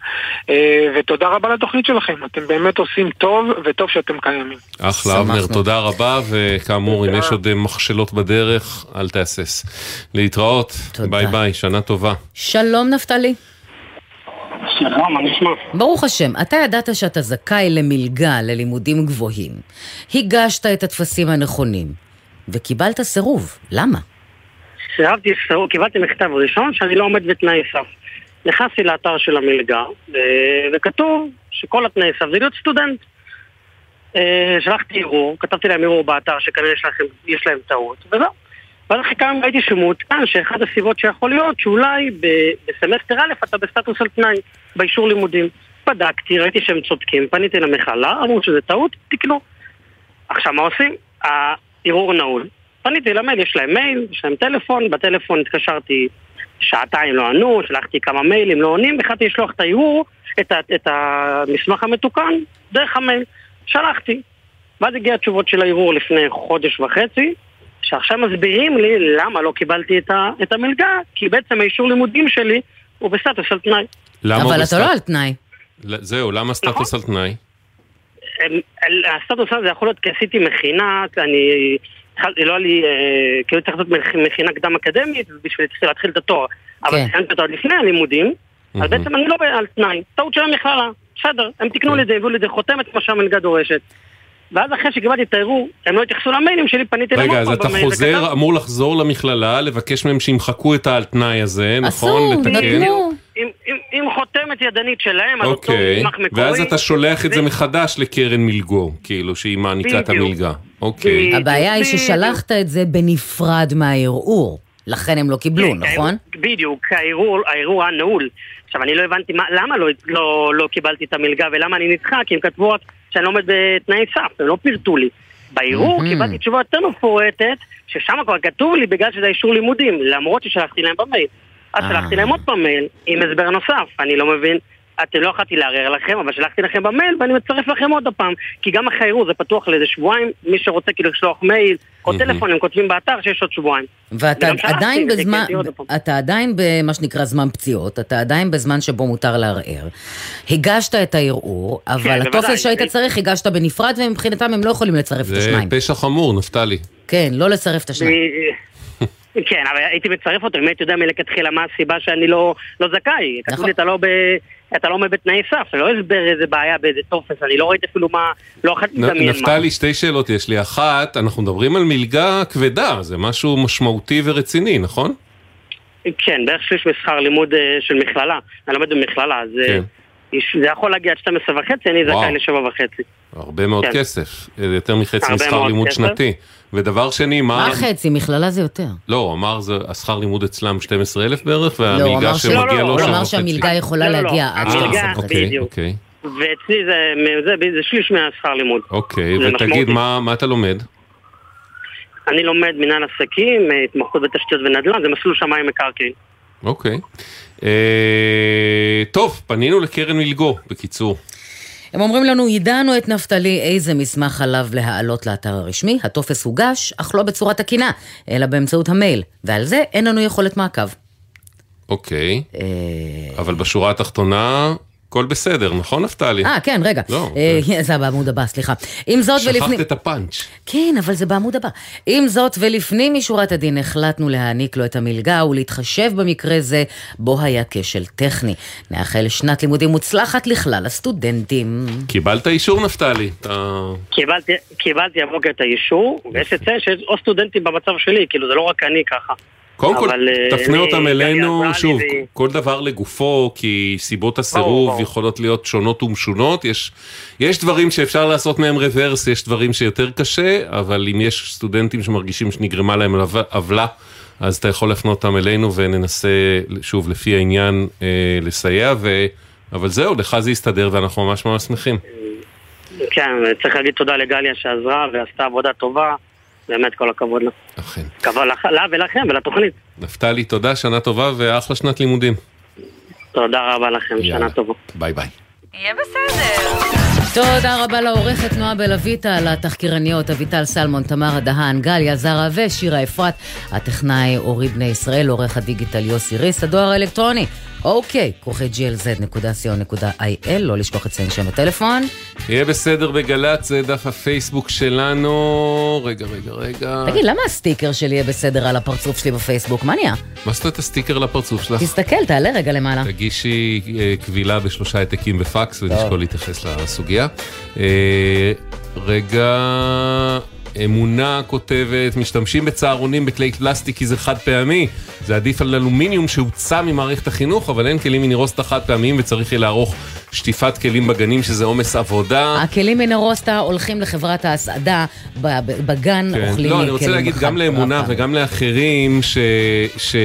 אה, ותודה רבה לתוכנית שלכם, אתם באמת עושים טוב, וטוב שאתם קיימים. אחלה אבנר, תודה רבה, וכאמור, אם יש עוד מכשלות בדרך, אל תהסס. להתראות, ביי ביי, שנה טובה. שלום נפתלי. שלום, מה נשמע? ברוך השם, אתה ידעת שאתה זכאי למלגה ללימודים גבוהים. הגשת את הטפסים הנכונים, וקיבלת סירוב. למה? סירבתי, סירוב, קיבלתי מכתב ראשון שאני לא עומד בתנאי סף. נכנסתי לאתר של המלגה, וכתוב שכל התנאי סף זה להיות סטודנט. אה, שלחתי ערעור, כתבתי להם ערעור באתר שכנראה יש להם טעות, וזהו. ואז אחרי כמה ראיתי שמעודכן שאחד הסיבות שיכול להיות שאולי בסמסטר א' אתה בסטטוס על תנאי, באישור לימודים. בדקתי, ראיתי שהם צודקים, פניתי למכללה, אמרו שזה טעות, תקנו. עכשיו מה עושים? הערעור נעול. פניתי למייל, יש להם מייל, יש להם טלפון, בטלפון התקשרתי שעתיים לא ענו, שלחתי כמה מיילים לא עונים, החלטתי לשלוח את הערעור, את, את המסמך המתוקן, דרך המייל. שלחתי. ואז הגיע התשובות של הערעור לפני חודש וחצי, שעכשיו מסבירים לי למה לא קיבלתי את, ה, את המלגה, כי בעצם האישור לימודים שלי הוא בסטטוס על תנאי. למה אבל אתה בסטט- לא על תנאי. זהו, למה סטטוס על תנאי? הסטטוס הזה יכול להיות כי עשיתי מכינה, אני... לא היה לי, כאילו צריך לעשות מכ- מכינה קדם אקדמית בשביל להתחיל- את התואר. אבל כן. סיימתי אותו עוד לפני הלימודים, אז בעצם אני לא על תנאי. טעות של המכללה, בסדר, הם תיקנו לי את זה, הביאו לי את זה חותמת כמו שהמלגה דורשת. ואז אחרי שקיבלתי את הערעור, הם לא התייחסו למיילים שלי, פניתי רגע, למוקו אז אתה חוזר, אמור לחזור למכללה, לבקש מהם שימחקו את העל תנאי הזה, נכון? לתקן? עם- עם- עם חותמת ידנית שלהם, על אותו אוקיי, מסמך מקורי. ואז אתה שולח את זה מחדש לקרן מלגו, כאילו, שהיא מעניקה את. המלגה. אוקיי. הבעיה היא ששלחת את זה בנפרד מהערעור. לכן הם לא קיבלו, כן, נכון? הערעור- בדיוק, הערעור הערעור היה נעול. עכשיו, אני לא הבנתי מה, למה לא, לא, לא קיבלתי את המלגה ולמה אני נדחה, כי הם כתבו רק שאני לא עומד בתנאי סף, הם לא פירטו לי. בערעור. קיבלתי תשובה יותר מפורטת, ששם כבר כתוב לי בגלל שזה אישור לימודים, למרות ששלחתי להם במייל. אז אה. שלחתי להם עוד פעם מייל עם הסבר נוסף, אני לא מבין אתם לא יכולתי לערער לכם, אבל שלחתי לכם במייל ואני מצרף לכם עוד פעם. כי גם אחרי הערעור זה פתוח לאיזה שבועיים, מי שרוצה כאילו לשלוח מייל או טלפון, הם כותבים באתר שיש עוד שבועיים. ואתה עדיין וחיכיתי בזמן, פעם. אתה עדיין במה שנקרא זמן פציעות, אתה עדיין בזמן שבו מותר לערער. הגשת את הערעור, אבל כן, הטופס. שהיית צריך הגשת בנפרד, ומבחינתם הם לא יכולים לצרף את זה השניים. פשע חמור, נפתלי. כן, לא לצרף את השניים. כן, אבל הייתי מצרף אותו, אם הייתי יודע מלכתחילה מה הסיבה שאני לא, לא זכאי. כתוב לי, אתה לא, ב, אתה לא עומד בתנאי סף, זה לא הסבר איזה בעיה באיזה טופס, אני לא ראיתי אפילו מה, לא נ- לדמיין מה. נפתלי, שתי שאלות יש לי. אחת, אנחנו מדברים על מלגה כבדה, זה משהו משמעותי ורציני, נכון? כן, בערך שליש משכר לימוד אה, של מכללה. אני לומד במכללה, אז אה, כן. זה יכול להגיע עד 12 וחצי, אני. זכאי לשבע וחצי. הרבה מאוד כן. כסף, אה, יותר מחצי משכר לימוד כסף. שנתי. ודבר שני, מה... מה חצי? מכללה זה יותר. לא, הוא אמר, זה- השכר לימוד אצלם 12,000 בערך, לא, הוא והמלגה שמגיע לא, לא, לו הוא אמר וחצי. שהמלגה יכולה לא, לא, לא. להגיע עד המלגה, 12 וחצי. אוקיי, בדיוק. אוקיי, ואצלי זה, זה, זה שליש מהשכר לימוד. אוקיי, זה ותגיד, משמעותי. מה מה אתה לומד? אני לומד מנהל עסקים, אה, התמחות בתשתיות ונדל"ן, זה מסלול שמיים מקרקעין. אוקיי. אה, טוב, פנינו לקרן מלגו, בקיצור. הם אומרים לנו, יידענו את נפתלי איזה מסמך עליו להעלות לאתר הרשמי, הטופס הוגש, אך לא בצורה תקינה, אלא באמצעות המייל, ועל זה אין לנו יכולת מעקב. אוקיי. אבל בשורה התחתונה, הכל בסדר, נכון נפתלי? אה, כן, רגע. לא, אה, זה בעמוד הבא, סליחה. עם זאת ולפני... שכחת את הפאנץ'. כן, אבל זה בעמוד הבא. עם זאת ולפנים משורת הדין החלטנו להעניק לו את המלגה ולהתחשב במקרה זה בו היה כשל טכני. נאחל שנת לימודים מוצלחת לכלל הסטודנטים. קיבלת אישור נפתלי? קיבלתי הבוקר את האישור, ויש לציין שיש עוד סטודנטים במצב שלי, כאילו זה לא רק אני ככה. קודם כל, אה, תפנה אותם גלי אלינו, שוב, כל דבר לגופו, כי סיבות הסירוב ברור. יכולות להיות שונות ומשונות. יש, יש דברים שאפשר לעשות מהם רוורס, יש דברים שיותר קשה, אבל אם יש סטודנטים שמרגישים שנגרמה להם עוו- עוולה, אז אתה יכול להפנות אותם אלינו וננסה, שוב, לפי העניין, אה, לסייע, ו... אבל זהו, לך זה יסתדר ואנחנו ממש ממש שמחים. כן, צריך להגיד תודה לגליה שעזרה ועשתה עבודה טובה, באמת כל הכבוד לה. אכן. כבוד לה ולכם ולתוכנית. נפתלי, תודה, שנה טובה ואחלה שנת לימודים. תודה רבה לכם, שנה טובה. ביי ביי. יהיה בסדר. תודה רבה לעורכת נועה בלויטה, לתחקירניות אביטל סלמון, תמרה דהן, גליה זרה ושירה אפרת, הטכנאי אורי בני ישראל, עורך הדיגיטל יוסי ריס, הדואר האלקטרוני, אוקיי, כרוכי glz.co.il, לא לשכוח לציין שם הטלפון. יהיה בסדר בגל"צ, זה דף הפייסבוק שלנו. רגע, רגע, רגע. תגיד, למה הסטיקר שלי יהיה בסדר על הפרצוף שלי בפייסבוק? מה נהיה? מה זאת את הסטיקר לפרצוף שלך? תסתכל, תעלה רגע למעלה. תגישי אה, קבילה בשלושה העתקים בפקס ונשקול להתייחס לסוגיה. אה, רגע, אמונה כותבת, משתמשים בצהרונים בכלי פלסטיק כי זה חד פעמי. זה עדיף על אלומיניום שהוצא ממערכת החינוך, אבל אין כלים מנירוסטה חד פעמיים וצריך יהיה לערוך שטיפת כלים בגנים שזה עומס עבודה. הכלים מנרוסטה הולכים לחברת ההסעדה, בגן כן. אוכלים לא, כלים אני רוצה להגיד חד- גם לאמונה. וגם לאחרים, ש... ש...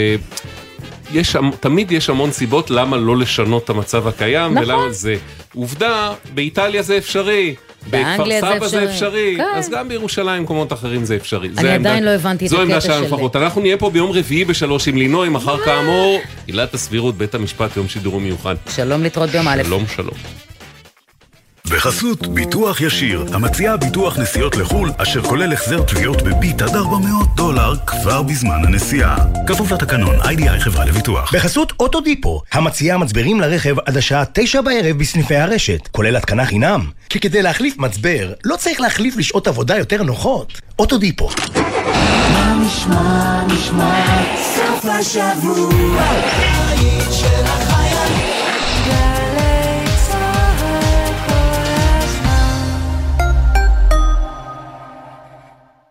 יש, תמיד יש המון סיבות למה לא לשנות את המצב הקיים, נכון. ולמה זה. עובדה, באיטליה זה אפשרי. בכפר באנגליה זה סבא זה אפשרי. כן. אז גם בירושלים ובמקומות אחרים זה אפשרי. אני זה עדיין העמדה- לא הבנתי את זו הקטע העמדה שלנו של- לפחות. אנחנו נהיה פה ביום רביעי בשלוש עם לינוי, מחר כאמור, עילת הסבירות, בית המשפט, יום שידור מיוחד. שלום להתראות ביום א'. שלום, שלום. בחסות ביטוח ישיר, המציעה ביטוח נסיעות לחו"ל, אשר כולל החזר תביעות בביט עד 400 דולר כבר בזמן הנסיעה. כפוף לתקנון, איי-די-איי חברה לביטוח. בחסות אוטודיפו, המציעה מצברים לרכב עד השעה תשע בערב בסניפי הרשת, כולל התקנה חינם. כי כדי להחליף מצבר, לא צריך להחליף לשעות עבודה יותר נוחות. אוטודיפו. מה נשמע, נשמע, סוף השבוע,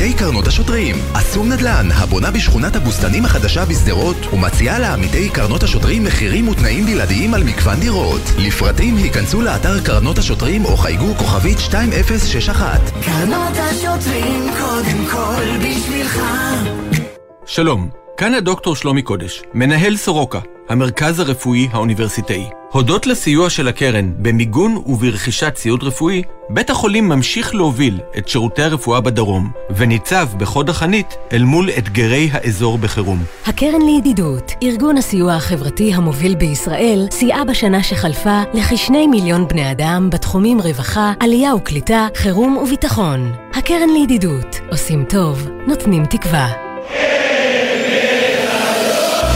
עמיתי קרנות השוטרים. אסום נדל"ן, הבונה בשכונת הבוסתנים החדשה בשדרות, ומציעה לעמיתי קרנות השוטרים מחירים ותנאים בלעדיים על מגוון דירות. לפרטים היכנסו לאתר קרנות השוטרים או חייגו כוכבית 2061. קרנות השוטרים קודם כל בשבילך שלום, כאן הדוקטור שלומי קודש, מנהל סורוקה, המרכז הרפואי האוניברסיטאי. הודות לסיוע של הקרן במיגון וברכישת ציוד רפואי, בית החולים ממשיך להוביל את שירותי הרפואה בדרום, וניצב בחוד החנית אל מול אתגרי האזור בחירום. הקרן לידידות, ארגון הסיוע החברתי המוביל בישראל, סייעה בשנה שחלפה לכשני מיליון בני אדם בתחומים רווחה, עלייה וקליטה, חירום וביטחון. הקרן לידידות, עושים טוב, נותנים תקווה.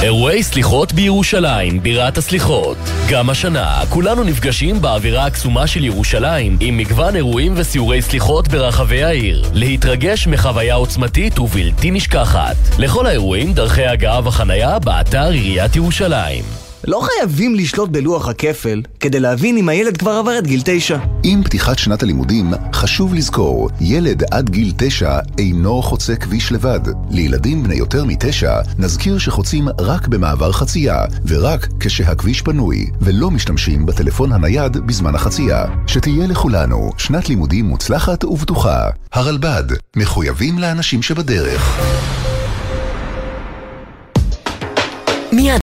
אירועי סליחות בירושלים, בירת הסליחות. גם השנה, כולנו נפגשים באווירה הקסומה של ירושלים, עם מגוון אירועים וסיורי סליחות ברחבי העיר. להתרגש מחוויה עוצמתית ובלתי נשכחת. לכל האירועים, דרכי הגעה וחנייה באתר עיריית ירושלים. לא חייבים לשלוט בלוח הכפל כדי להבין אם הילד כבר עבר את גיל תשע. עם פתיחת שנת הלימודים, חשוב לזכור, ילד עד גיל תשע אינו חוצה כביש לבד. לילדים בני יותר מתשע, נזכיר שחוצים רק במעבר חצייה, ורק כשהכביש פנוי, ולא משתמשים בטלפון הנייד בזמן החצייה. שתהיה לכולנו שנת לימודים מוצלחת ובטוחה. הרלב"ד, מחויבים לאנשים שבדרך. מיד